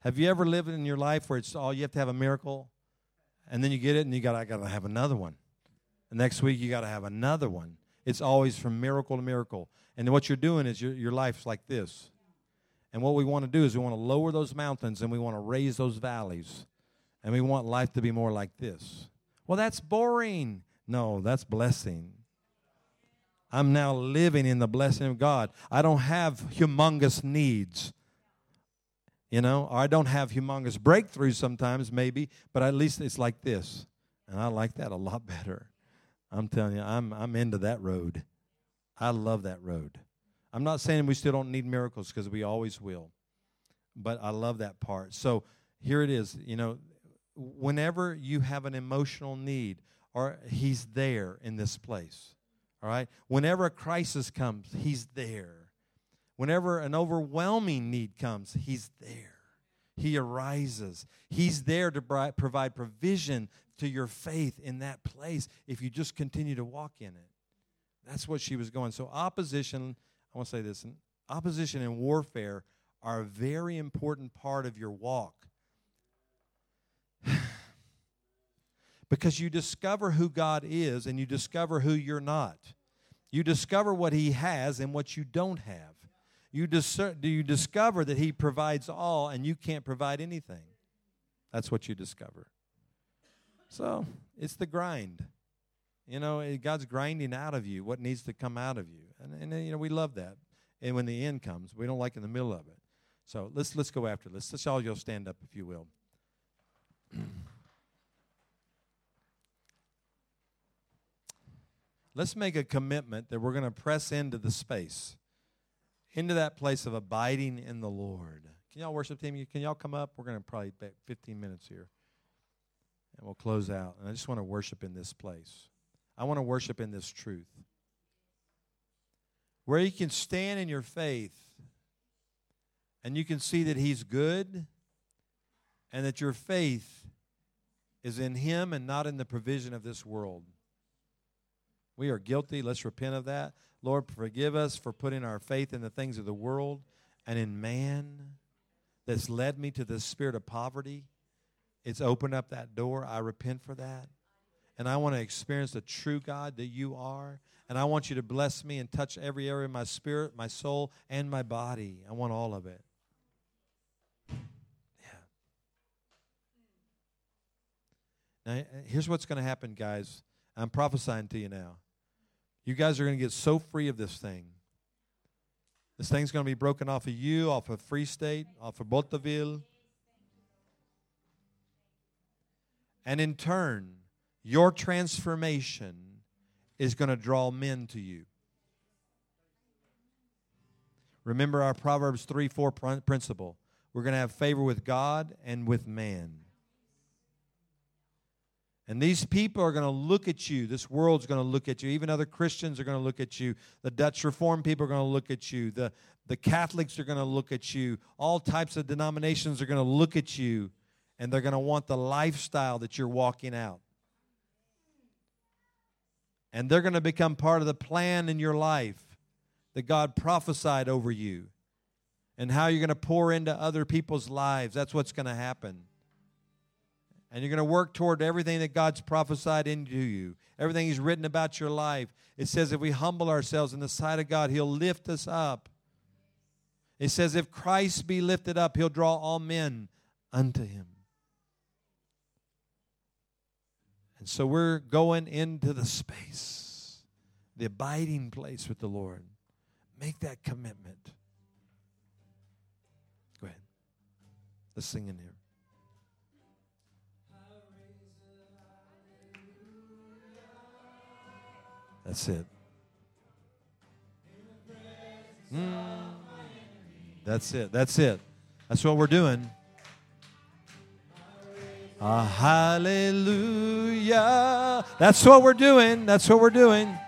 Have you ever lived in your life where it's all you have to have a miracle, and then you get it, and you got I got to have another one. The next week you got to have another one. It's always from miracle to miracle. And what you're doing is your your life's like this. And what we want to do is we want to lower those mountains and we want to raise those valleys. And we want life to be more like this. Well, that's boring. No, that's blessing. I'm now living in the blessing of God. I don't have humongous needs. You know, or I don't have humongous breakthroughs sometimes, maybe, but at least it's like this. And I like that a lot better. I'm telling you, I'm, I'm into that road. I love that road. I'm not saying we still don't need miracles because we always will, but I love that part. So here it is. You know, whenever you have an emotional need, or He's there in this place. All right? Whenever a crisis comes, He's there. Whenever an overwhelming need comes, He's there. He arises. He's there to provide provision to your faith in that place if you just continue to walk in it. That's what she was going. So, opposition, I want to say this opposition and warfare are a very important part of your walk. Because you discover who God is and you discover who you're not. You discover what He has and what you don't have. You, dis- do you discover that He provides all and you can't provide anything. That's what you discover. So it's the grind. You know, eh, God's grinding out of you what needs to come out of you. And, and you know, we love that. And when the end comes, we don't like in the middle of it. So let's let's go after this. Let's all y'all stand up if you will. let's make a commitment that we're going to press into the space, into that place of abiding in the Lord. Can y'all worship team? Can y'all come up? We're going to probably take 15 minutes here. And we'll close out. And I just want to worship in this place. I want to worship in this truth. Where you can stand in your faith and you can see that He's good and that your faith is in Him and not in the provision of this world. We are guilty. Let's repent of that. Lord, forgive us for putting our faith in the things of the world and in man that's led me to the spirit of poverty. It's opened up that door. I repent for that. And I want to experience the true God that you are. And I want you to bless me and touch every area of my spirit, my soul, and my body. I want all of it. Yeah. Now, here's what's going to happen, guys. I'm prophesying to you now. You guys are going to get so free of this thing. This thing's going to be broken off of you, off of Free State, off of Bothaville. And in turn, your transformation is going to draw men to you. Remember our Proverbs 3 4 principle. We're going to have favor with God and with man. And these people are going to look at you. This world's going to look at you. Even other Christians are going to look at you. The Dutch Reformed people are going to look at you. The, the Catholics are going to look at you. All types of denominations are going to look at you. And they're going to want the lifestyle that you're walking out. And they're going to become part of the plan in your life that God prophesied over you. And how you're going to pour into other people's lives. That's what's going to happen. And you're going to work toward everything that God's prophesied into you, everything He's written about your life. It says if we humble ourselves in the sight of God, He'll lift us up. It says if Christ be lifted up, He'll draw all men unto Him. And so we're going into the space, the abiding place with the Lord. Make that commitment. Go ahead. Let's sing in here. That's it. Mm. That's it. That's it. That's what we're doing. Uh, hallelujah. That's what we're doing. That's what we're doing.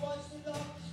much to love.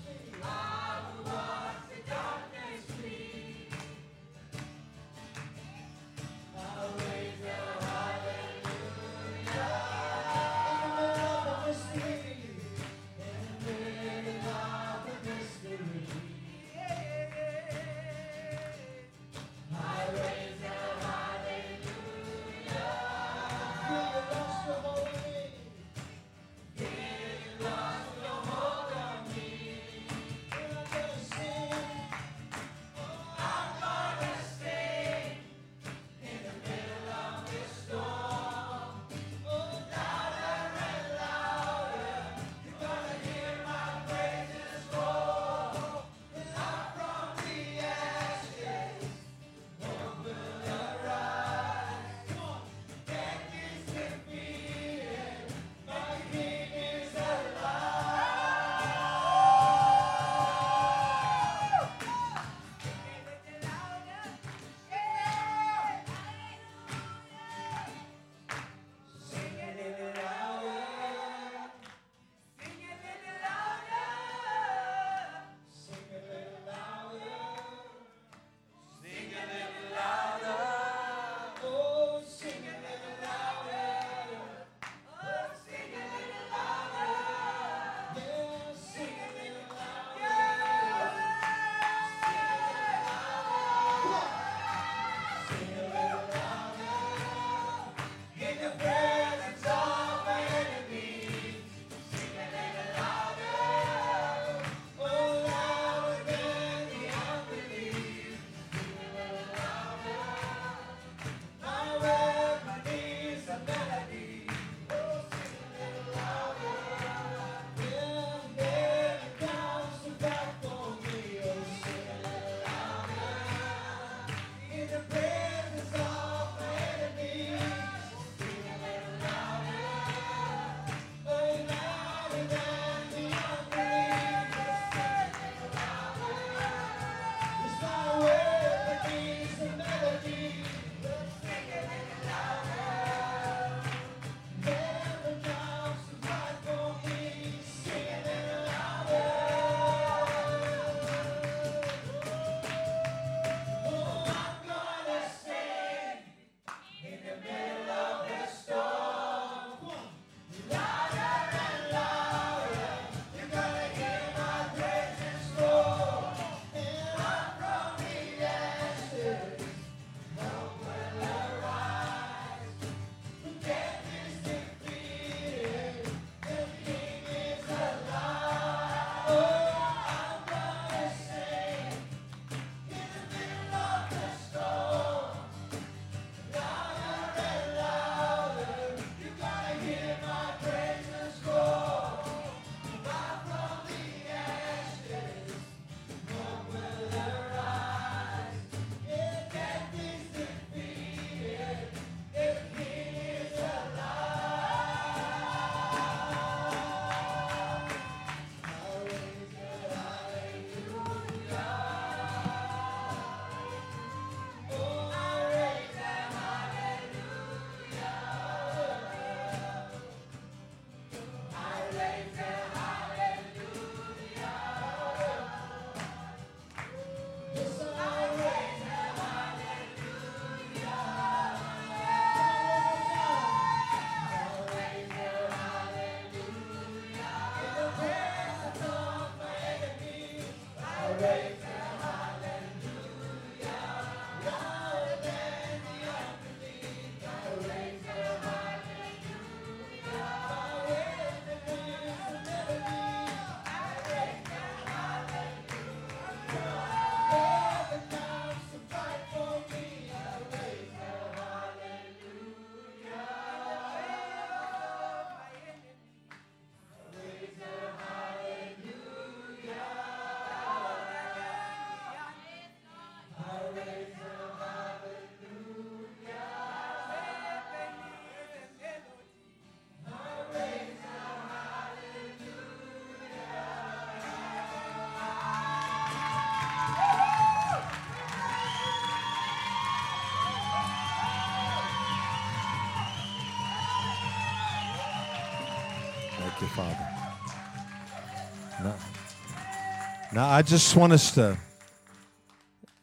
Now, I just want us to,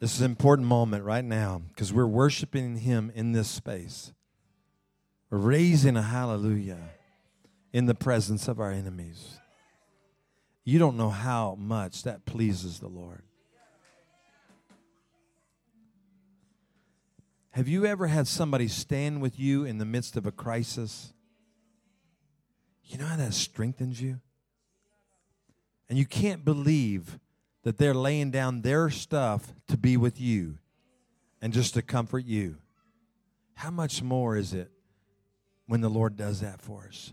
this is an important moment right now because we're worshiping Him in this space. We're raising a hallelujah in the presence of our enemies. You don't know how much that pleases the Lord. Have you ever had somebody stand with you in the midst of a crisis? You know how that strengthens you? And you can't believe that they're laying down their stuff to be with you and just to comfort you. How much more is it when the Lord does that for us?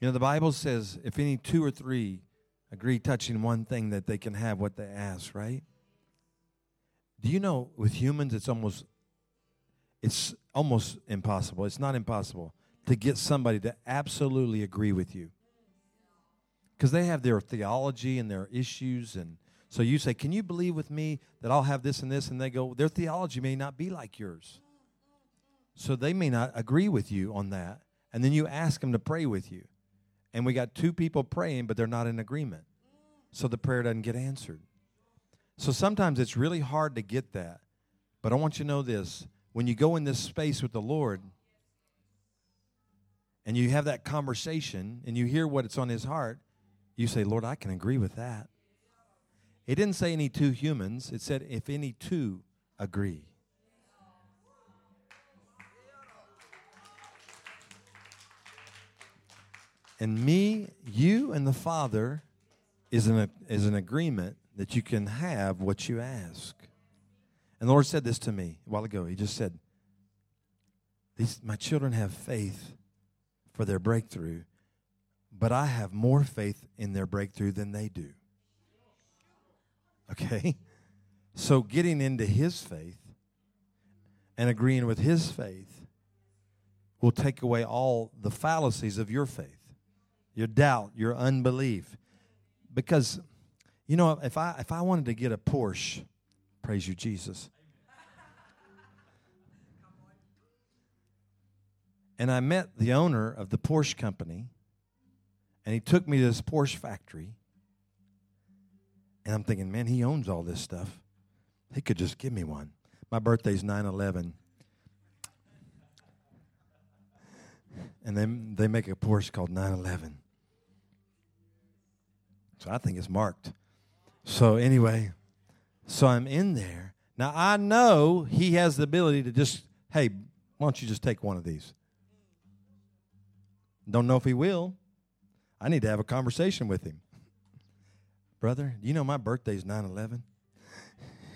You know, the Bible says if any two or three agree touching one thing, that they can have what they ask, right? Do you know with humans it's almost it's almost impossible. It's not impossible to get somebody to absolutely agree with you. Because they have their theology and their issues and so you say, Can you believe with me that I'll have this and this? And they go, Their theology may not be like yours. So they may not agree with you on that. And then you ask them to pray with you and we got two people praying, but they're not in agreement. So the prayer doesn't get answered. So sometimes it's really hard to get that. But I want you to know this when you go in this space with the Lord and you have that conversation and you hear what it's on his heart, you say, Lord, I can agree with that. It didn't say any two humans, it said if any two agree. And me, you, and the Father is an, is an agreement that you can have what you ask. And the Lord said this to me a while ago. He just said, These, My children have faith for their breakthrough, but I have more faith in their breakthrough than they do. Okay? So getting into His faith and agreeing with His faith will take away all the fallacies of your faith your doubt, your unbelief. Because, you know, if I if I wanted to get a Porsche, praise you, Jesus. And I met the owner of the Porsche company, and he took me to this Porsche factory. And I'm thinking, man, he owns all this stuff. He could just give me one. My birthday's 9 11. And then they make a Porsche called 911. So I think it's marked. So anyway, so I'm in there. Now I know he has the ability to just, hey, why don't you just take one of these? Don't know if he will. I need to have a conversation with him. Brother, you know my birthday's 9 11?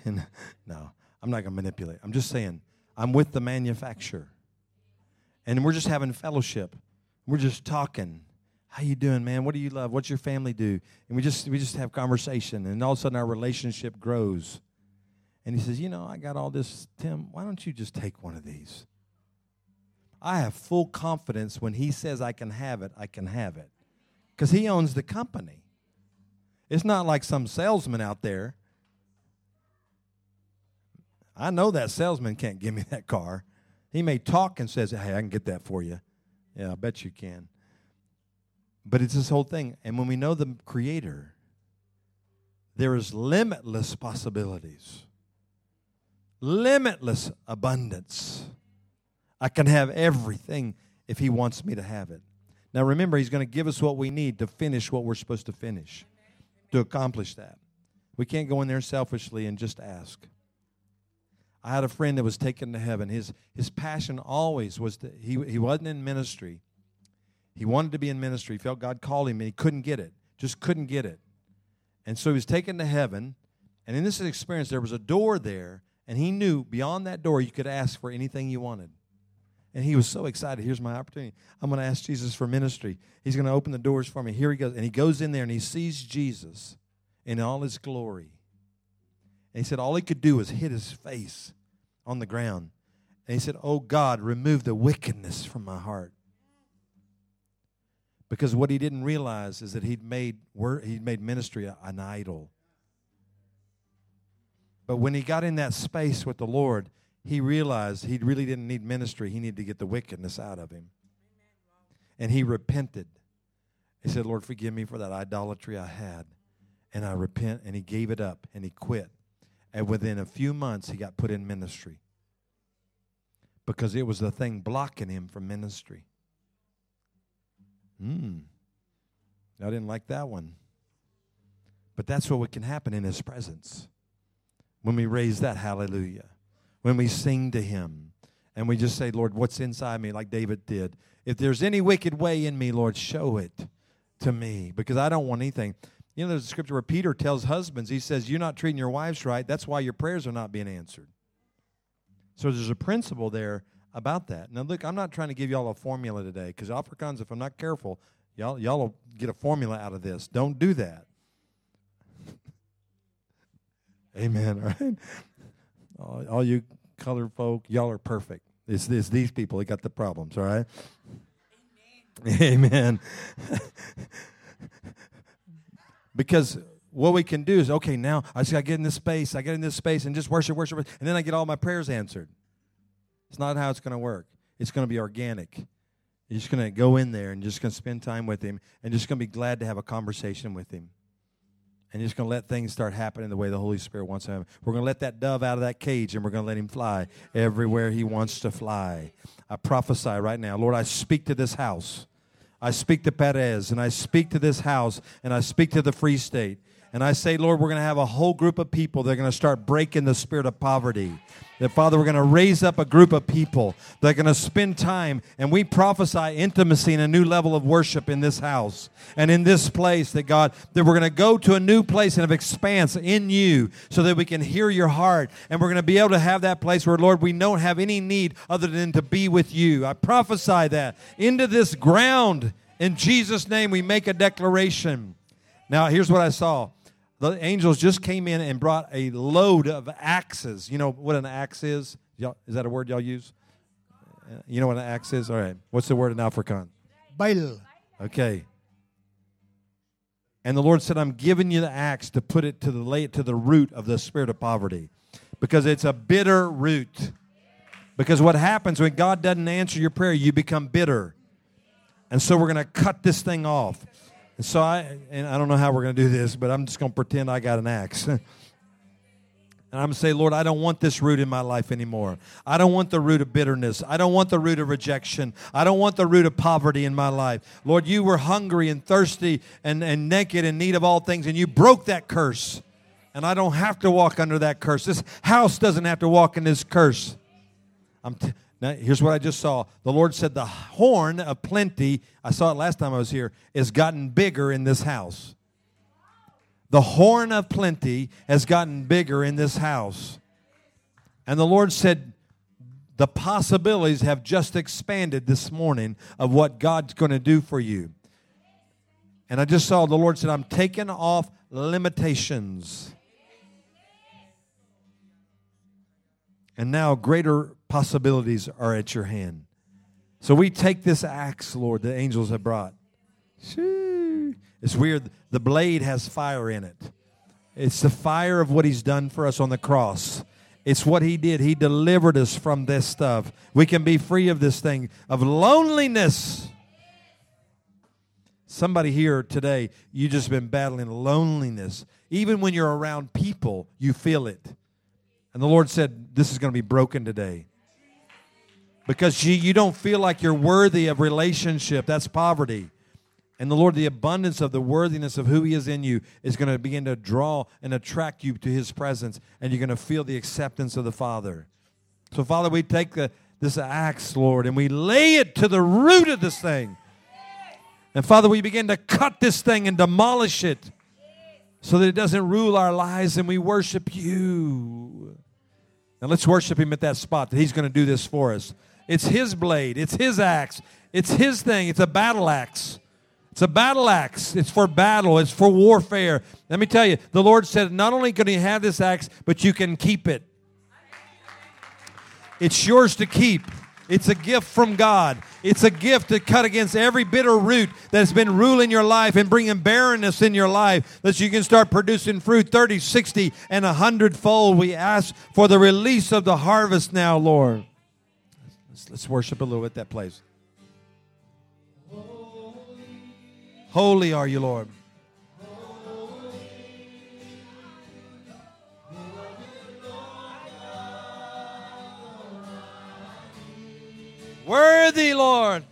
And no, I'm not going to manipulate. I'm just saying, I'm with the manufacturer. And we're just having fellowship. We're just talking how you doing man what do you love what's your family do and we just we just have conversation and all of a sudden our relationship grows and he says you know i got all this tim why don't you just take one of these i have full confidence when he says i can have it i can have it because he owns the company it's not like some salesman out there i know that salesman can't give me that car he may talk and says hey i can get that for you yeah i bet you can but it's this whole thing. And when we know the Creator, there is limitless possibilities, limitless abundance. I can have everything if He wants me to have it. Now, remember, He's going to give us what we need to finish what we're supposed to finish, to accomplish that. We can't go in there selfishly and just ask. I had a friend that was taken to heaven. His, his passion always was that he, he wasn't in ministry he wanted to be in ministry. He felt God called him and he couldn't get it. Just couldn't get it. And so he was taken to heaven. And in this experience, there was a door there. And he knew beyond that door you could ask for anything you wanted. And he was so excited. Here's my opportunity. I'm going to ask Jesus for ministry. He's going to open the doors for me. Here he goes. And he goes in there and he sees Jesus in all his glory. And he said all he could do was hit his face on the ground. And he said, Oh God, remove the wickedness from my heart. Because what he didn't realize is that he'd made, he'd made ministry an idol. But when he got in that space with the Lord, he realized he really didn't need ministry. He needed to get the wickedness out of him. And he repented. He said, Lord, forgive me for that idolatry I had. And I repent. And he gave it up and he quit. And within a few months, he got put in ministry because it was the thing blocking him from ministry. Hmm. I didn't like that one. But that's what can happen in his presence when we raise that hallelujah, when we sing to him, and we just say, Lord, what's inside me, like David did. If there's any wicked way in me, Lord, show it to me because I don't want anything. You know, there's a scripture where Peter tells husbands, he says, You're not treating your wives right. That's why your prayers are not being answered. So there's a principle there about that. Now, look, I'm not trying to give y'all a formula today because Afrikaans, if I'm not careful, y'all, y'all will get a formula out of this. Don't do that. Amen, right? All, all you colored folk, y'all are perfect. It's, it's these people that got the problems, all right? Amen. because what we can do is, okay, now I just got to get in this space. I get in this space and just worship, worship, and then I get all my prayers answered. It's not how it's going to work. It's going to be organic. You're just going to go in there and just going to spend time with Him and just going to be glad to have a conversation with Him and just going to let things start happening the way the Holy Spirit wants them. We're going to let that dove out of that cage and we're going to let him fly everywhere he wants to fly. I prophesy right now, Lord, I speak to this house. I speak to Parys and I speak to this house and I speak to the Free State. And I say, Lord, we're going to have a whole group of people that are going to start breaking the spirit of poverty. That, Father, we're going to raise up a group of people that are going to spend time, and we prophesy intimacy and a new level of worship in this house and in this place. That, God, that we're going to go to a new place and of expanse in you so that we can hear your heart. And we're going to be able to have that place where, Lord, we don't have any need other than to be with you. I prophesy that into this ground. In Jesus' name, we make a declaration. Now, here's what I saw the angels just came in and brought a load of axes. You know what an axe is? Y'all, is that a word y'all use? Uh, you know what an axe is? All right. What's the word in Afrikaans? Bijl. Okay. And the Lord said, I'm giving you the axe to put it to the lay it to the root of the spirit of poverty. Because it's a bitter root. Because what happens when God doesn't answer your prayer, you become bitter. And so we're going to cut this thing off. And so I, and I don't know how we're going to do this, but I'm just going to pretend I got an axe. and I'm going to say, Lord, I don't want this root in my life anymore. I don't want the root of bitterness. I don't want the root of rejection. I don't want the root of poverty in my life. Lord, you were hungry and thirsty and, and naked in need of all things, and you broke that curse. And I don't have to walk under that curse. This house doesn't have to walk in this curse. I'm t- now, here's what I just saw. The Lord said, The horn of plenty, I saw it last time I was here, is gotten bigger in this house. The horn of plenty has gotten bigger in this house. And the Lord said, The possibilities have just expanded this morning of what God's going to do for you. And I just saw the Lord said, I'm taking off limitations. And now greater possibilities are at your hand. So we take this axe, Lord, the angels have brought. It's weird. The blade has fire in it. It's the fire of what He's done for us on the cross. It's what He did. He delivered us from this stuff. We can be free of this thing of loneliness. Somebody here today, you just been battling loneliness. Even when you're around people, you feel it. And the Lord said, This is going to be broken today. Because you, you don't feel like you're worthy of relationship. That's poverty. And the Lord, the abundance of the worthiness of who He is in you is going to begin to draw and attract you to His presence, and you're going to feel the acceptance of the Father. So, Father, we take the, this axe, Lord, and we lay it to the root of this thing. And Father, we begin to cut this thing and demolish it so that it doesn't rule our lives and we worship you. Now let's worship him at that spot that he's going to do this for us. It's his blade, it's his axe, it's his thing, it's a battle axe. It's a battle axe. It's for battle. It's for warfare. Let me tell you, the Lord said, not only can you have this axe, but you can keep it. It's yours to keep. It's a gift from God. It's a gift to cut against every bitter root that's been ruling your life and bringing barrenness in your life that you can start producing fruit 30, 60, and 100 fold. We ask for the release of the harvest now, Lord. Let's, let's worship a little at that place. Holy are you, Lord. Worthy, Lord.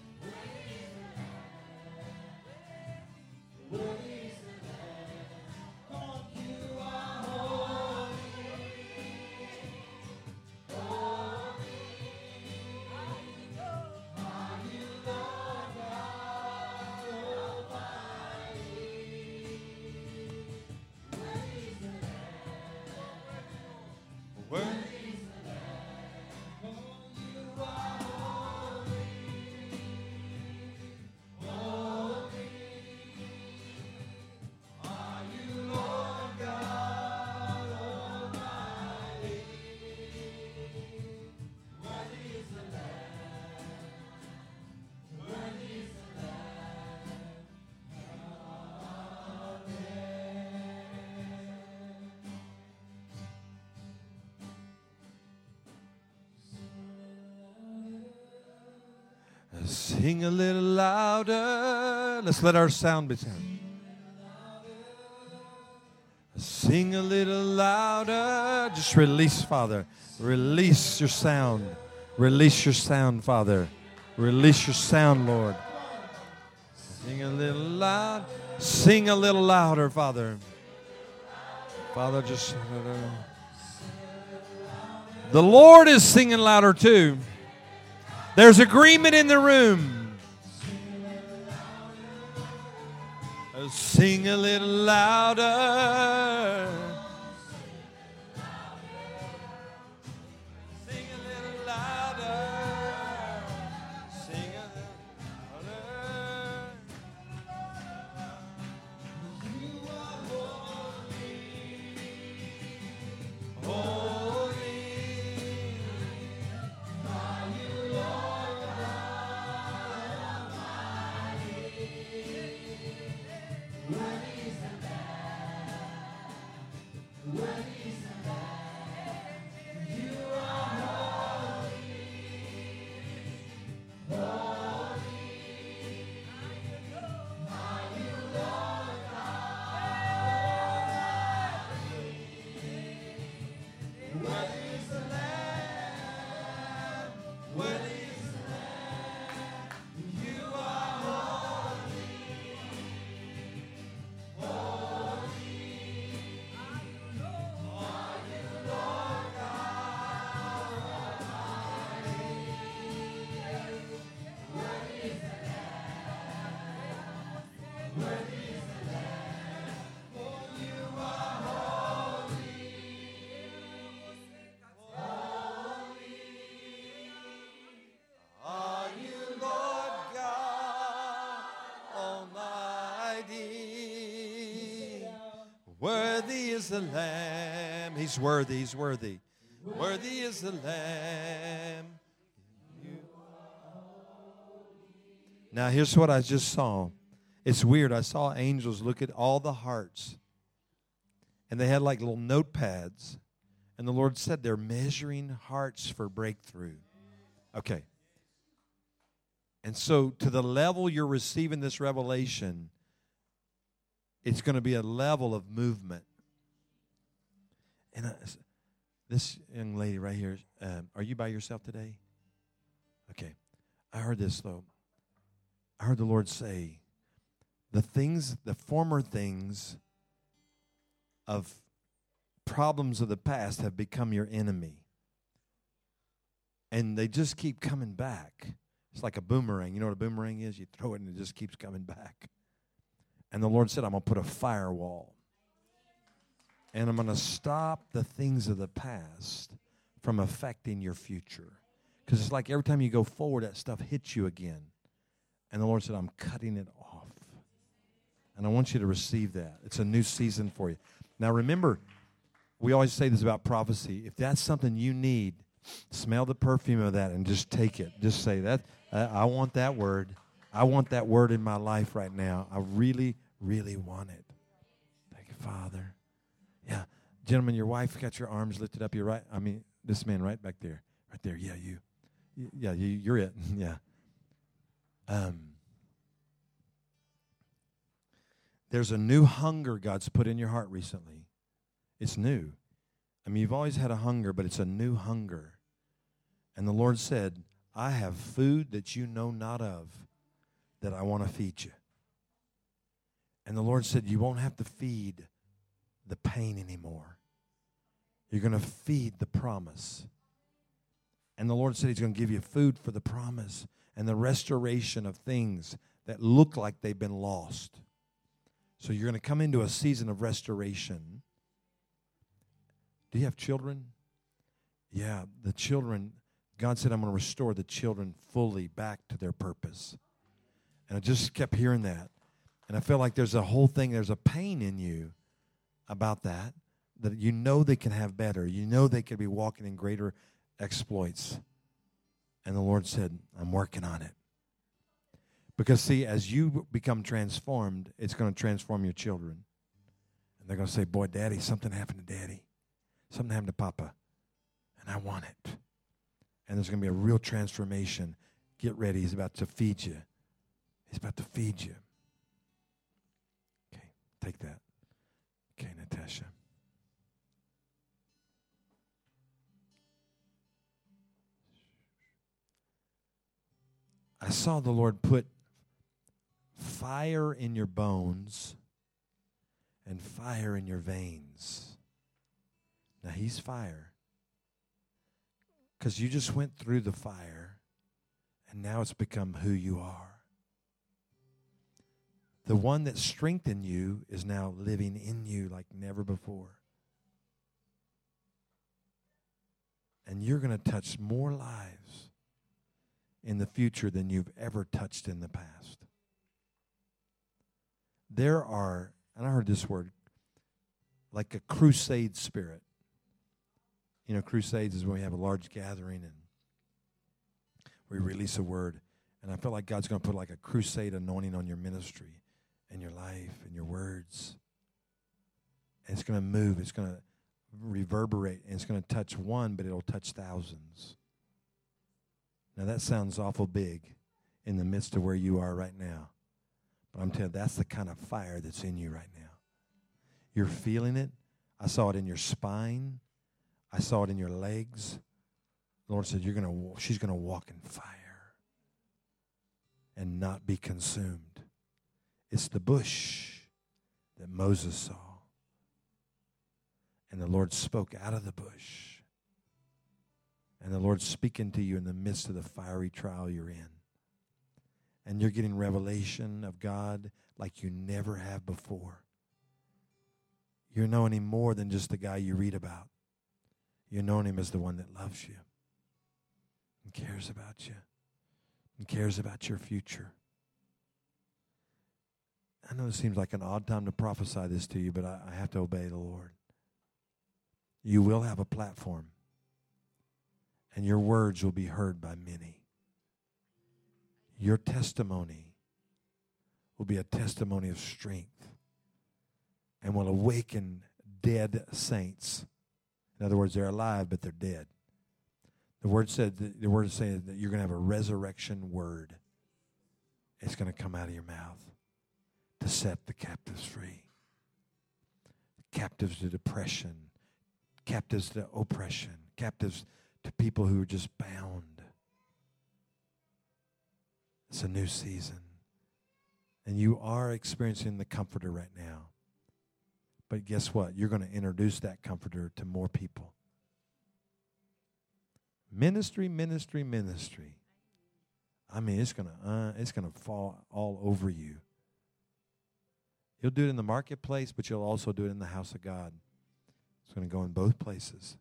Sing a little louder. Let's let our sound be sound. Sing a little louder. Just release, Father. Release your sound. Release your sound, Father. Release your sound, Lord. Sing a little loud. Sing a little louder, Father. Father, just. Uh, the Lord is singing louder too. There's agreement in the room. Oh, sing a little louder. The Lamb. He's worthy. He's worthy. Worthy is the Lamb. Now, here's what I just saw. It's weird. I saw angels look at all the hearts, and they had like little notepads. And the Lord said they're measuring hearts for breakthrough. Okay. And so, to the level you're receiving this revelation, it's going to be a level of movement. And I, this young lady right here, um, are you by yourself today? Okay. I heard this, though. I heard the Lord say, the things, the former things of problems of the past have become your enemy. And they just keep coming back. It's like a boomerang. You know what a boomerang is? You throw it and it just keeps coming back. And the Lord said, I'm going to put a firewall. And I'm going to stop the things of the past from affecting your future. Because it's like every time you go forward, that stuff hits you again. And the Lord said, I'm cutting it off. And I want you to receive that. It's a new season for you. Now, remember, we always say this about prophecy. If that's something you need, smell the perfume of that and just take it. Just say that. I want that word. I want that word in my life right now. I really, really want it. Thank you, Father. Yeah, gentlemen, your wife got your arms lifted up. You're right. I mean, this man right back there, right there. Yeah, you. Yeah, you, you're it. yeah. Um. There's a new hunger God's put in your heart recently. It's new. I mean, you've always had a hunger, but it's a new hunger. And the Lord said, I have food that you know not of that I want to feed you. And the Lord said, You won't have to feed the pain anymore. You're going to feed the promise. And the Lord said He's going to give you food for the promise and the restoration of things that look like they've been lost. So you're going to come into a season of restoration. Do you have children? Yeah, the children, God said, I'm going to restore the children fully back to their purpose. And I just kept hearing that. And I feel like there's a whole thing, there's a pain in you about that, that you know they can have better. You know they could be walking in greater exploits. And the Lord said, I'm working on it. Because, see, as you become transformed, it's going to transform your children. And they're going to say, Boy, Daddy, something happened to Daddy. Something happened to Papa. And I want it. And there's going to be a real transformation. Get ready. He's about to feed you. He's about to feed you. Okay, take that. Okay, Natasha. I saw the Lord put fire in your bones and fire in your veins. Now, He's fire. Because you just went through the fire, and now it's become who you are. The one that strengthened you is now living in you like never before. And you're going to touch more lives in the future than you've ever touched in the past. There are, and I heard this word, like a crusade spirit. You know, crusades is when we have a large gathering and we release a word. And I feel like God's going to put like a crusade anointing on your ministry and your life and your words. And it's going to move, it's going to reverberate, and it's going to touch one, but it'll touch thousands. Now, that sounds awful big in the midst of where you are right now. But I'm telling you, that's the kind of fire that's in you right now. You're feeling it. I saw it in your spine. I saw it in your legs. The Lord said, You're gonna she's gonna walk in fire and not be consumed. It's the bush that Moses saw. And the Lord spoke out of the bush and the Lord's speaking to you in the midst of the fiery trial you're in. And you're getting revelation of God like you never have before. You're knowing Him more than just the guy you read about. You're knowing Him as the one that loves you and cares about you and cares about your future. I know it seems like an odd time to prophesy this to you, but I, I have to obey the Lord. You will have a platform and your words will be heard by many. Your testimony will be a testimony of strength and will awaken dead saints. In other words, they're alive, but they're dead. The word said the word is saying that you're going to have a resurrection word. It's going to come out of your mouth to set the captives free. Captives to depression, captives to oppression, captives to people who are just bound. It's a new season. And you are experiencing the comforter right now. But guess what? You're going to introduce that comforter to more people. Ministry, ministry, ministry. I mean, it's going to uh, it's going to fall all over you. You'll do it in the marketplace, but you'll also do it in the house of God. It's going to go in both places.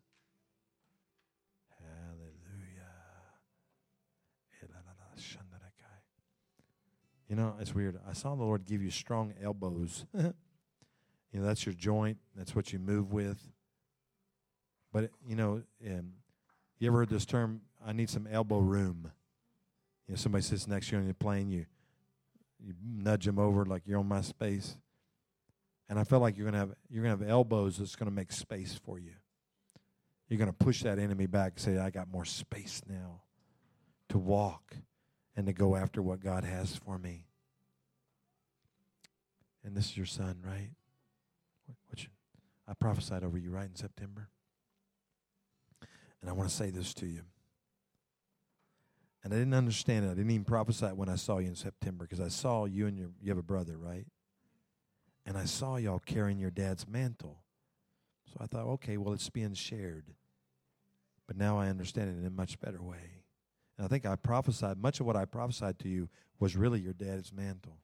Hallelujah. You know, it's weird. I saw the Lord give you strong elbows. you know, that's your joint. That's what you move with. But you know, um, you ever heard this term? I need some elbow room. You know, somebody sits next to you on your plane. You you nudge them over like you're on my space. And I feel like you're gonna have you're gonna have elbows that's gonna make space for you. You're gonna push that enemy back and say, I got more space now to walk and to go after what God has for me. And this is your son, right? Which I prophesied over you right in September. And I want to say this to you. And I didn't understand it. I didn't even prophesy it when I saw you in September because I saw you and your you have a brother, right? And I saw y'all carrying your dad's mantle. So I thought, okay, well, it's being shared. But now I understand it in a much better way. And I think I prophesied, much of what I prophesied to you was really your dad's mantle.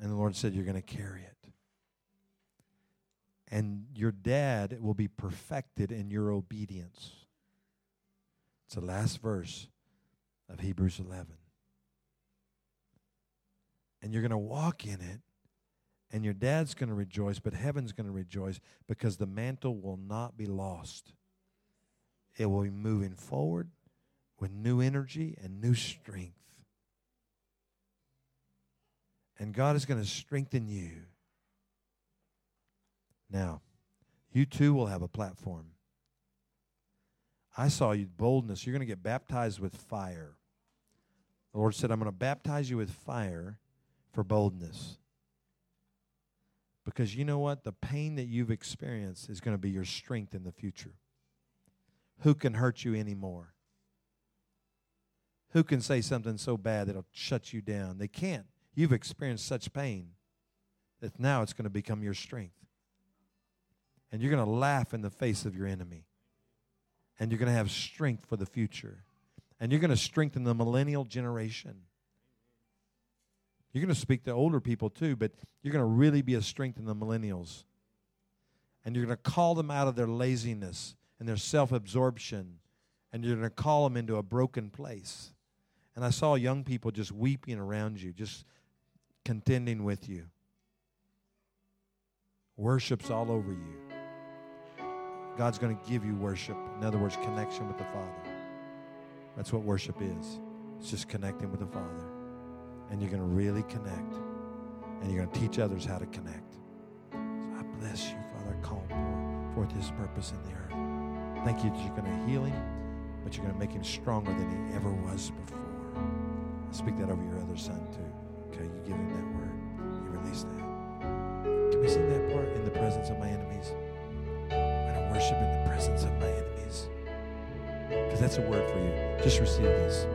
And the Lord said, You're going to carry it. And your dad will be perfected in your obedience. It's the last verse of Hebrews 11. And you're going to walk in it, and your dad's going to rejoice, but heaven's going to rejoice because the mantle will not be lost. It will be moving forward with new energy and new strength. And God is going to strengthen you. Now, you too will have a platform. I saw you boldness. You're going to get baptized with fire. The Lord said, I'm going to baptize you with fire for boldness. Because you know what? The pain that you've experienced is going to be your strength in the future. Who can hurt you anymore? Who can say something so bad that'll shut you down? They can't. You've experienced such pain that now it's going to become your strength. And you're going to laugh in the face of your enemy. And you're going to have strength for the future. And you're going to strengthen the millennial generation. You're going to speak to older people too, but you're going to really be a strength in the millennials. And you're going to call them out of their laziness and their self absorption. And you're going to call them into a broken place. And I saw young people just weeping around you, just contending with you. Worship's all over you. God's going to give you worship. In other words, connection with the Father. That's what worship is. It's just connecting with the Father. And you're going to really connect. And you're going to teach others how to connect. So I bless you, Father. Call forth his purpose in the earth. Thank you that you're going to heal him, but you're going to make him stronger than he ever was before. I speak that over your other son, too. Okay, you give him that word. You release that. Can we sing that part in the presence of my enemies? I don't worship in the presence of my enemies. Because that's a word for you. Just receive this.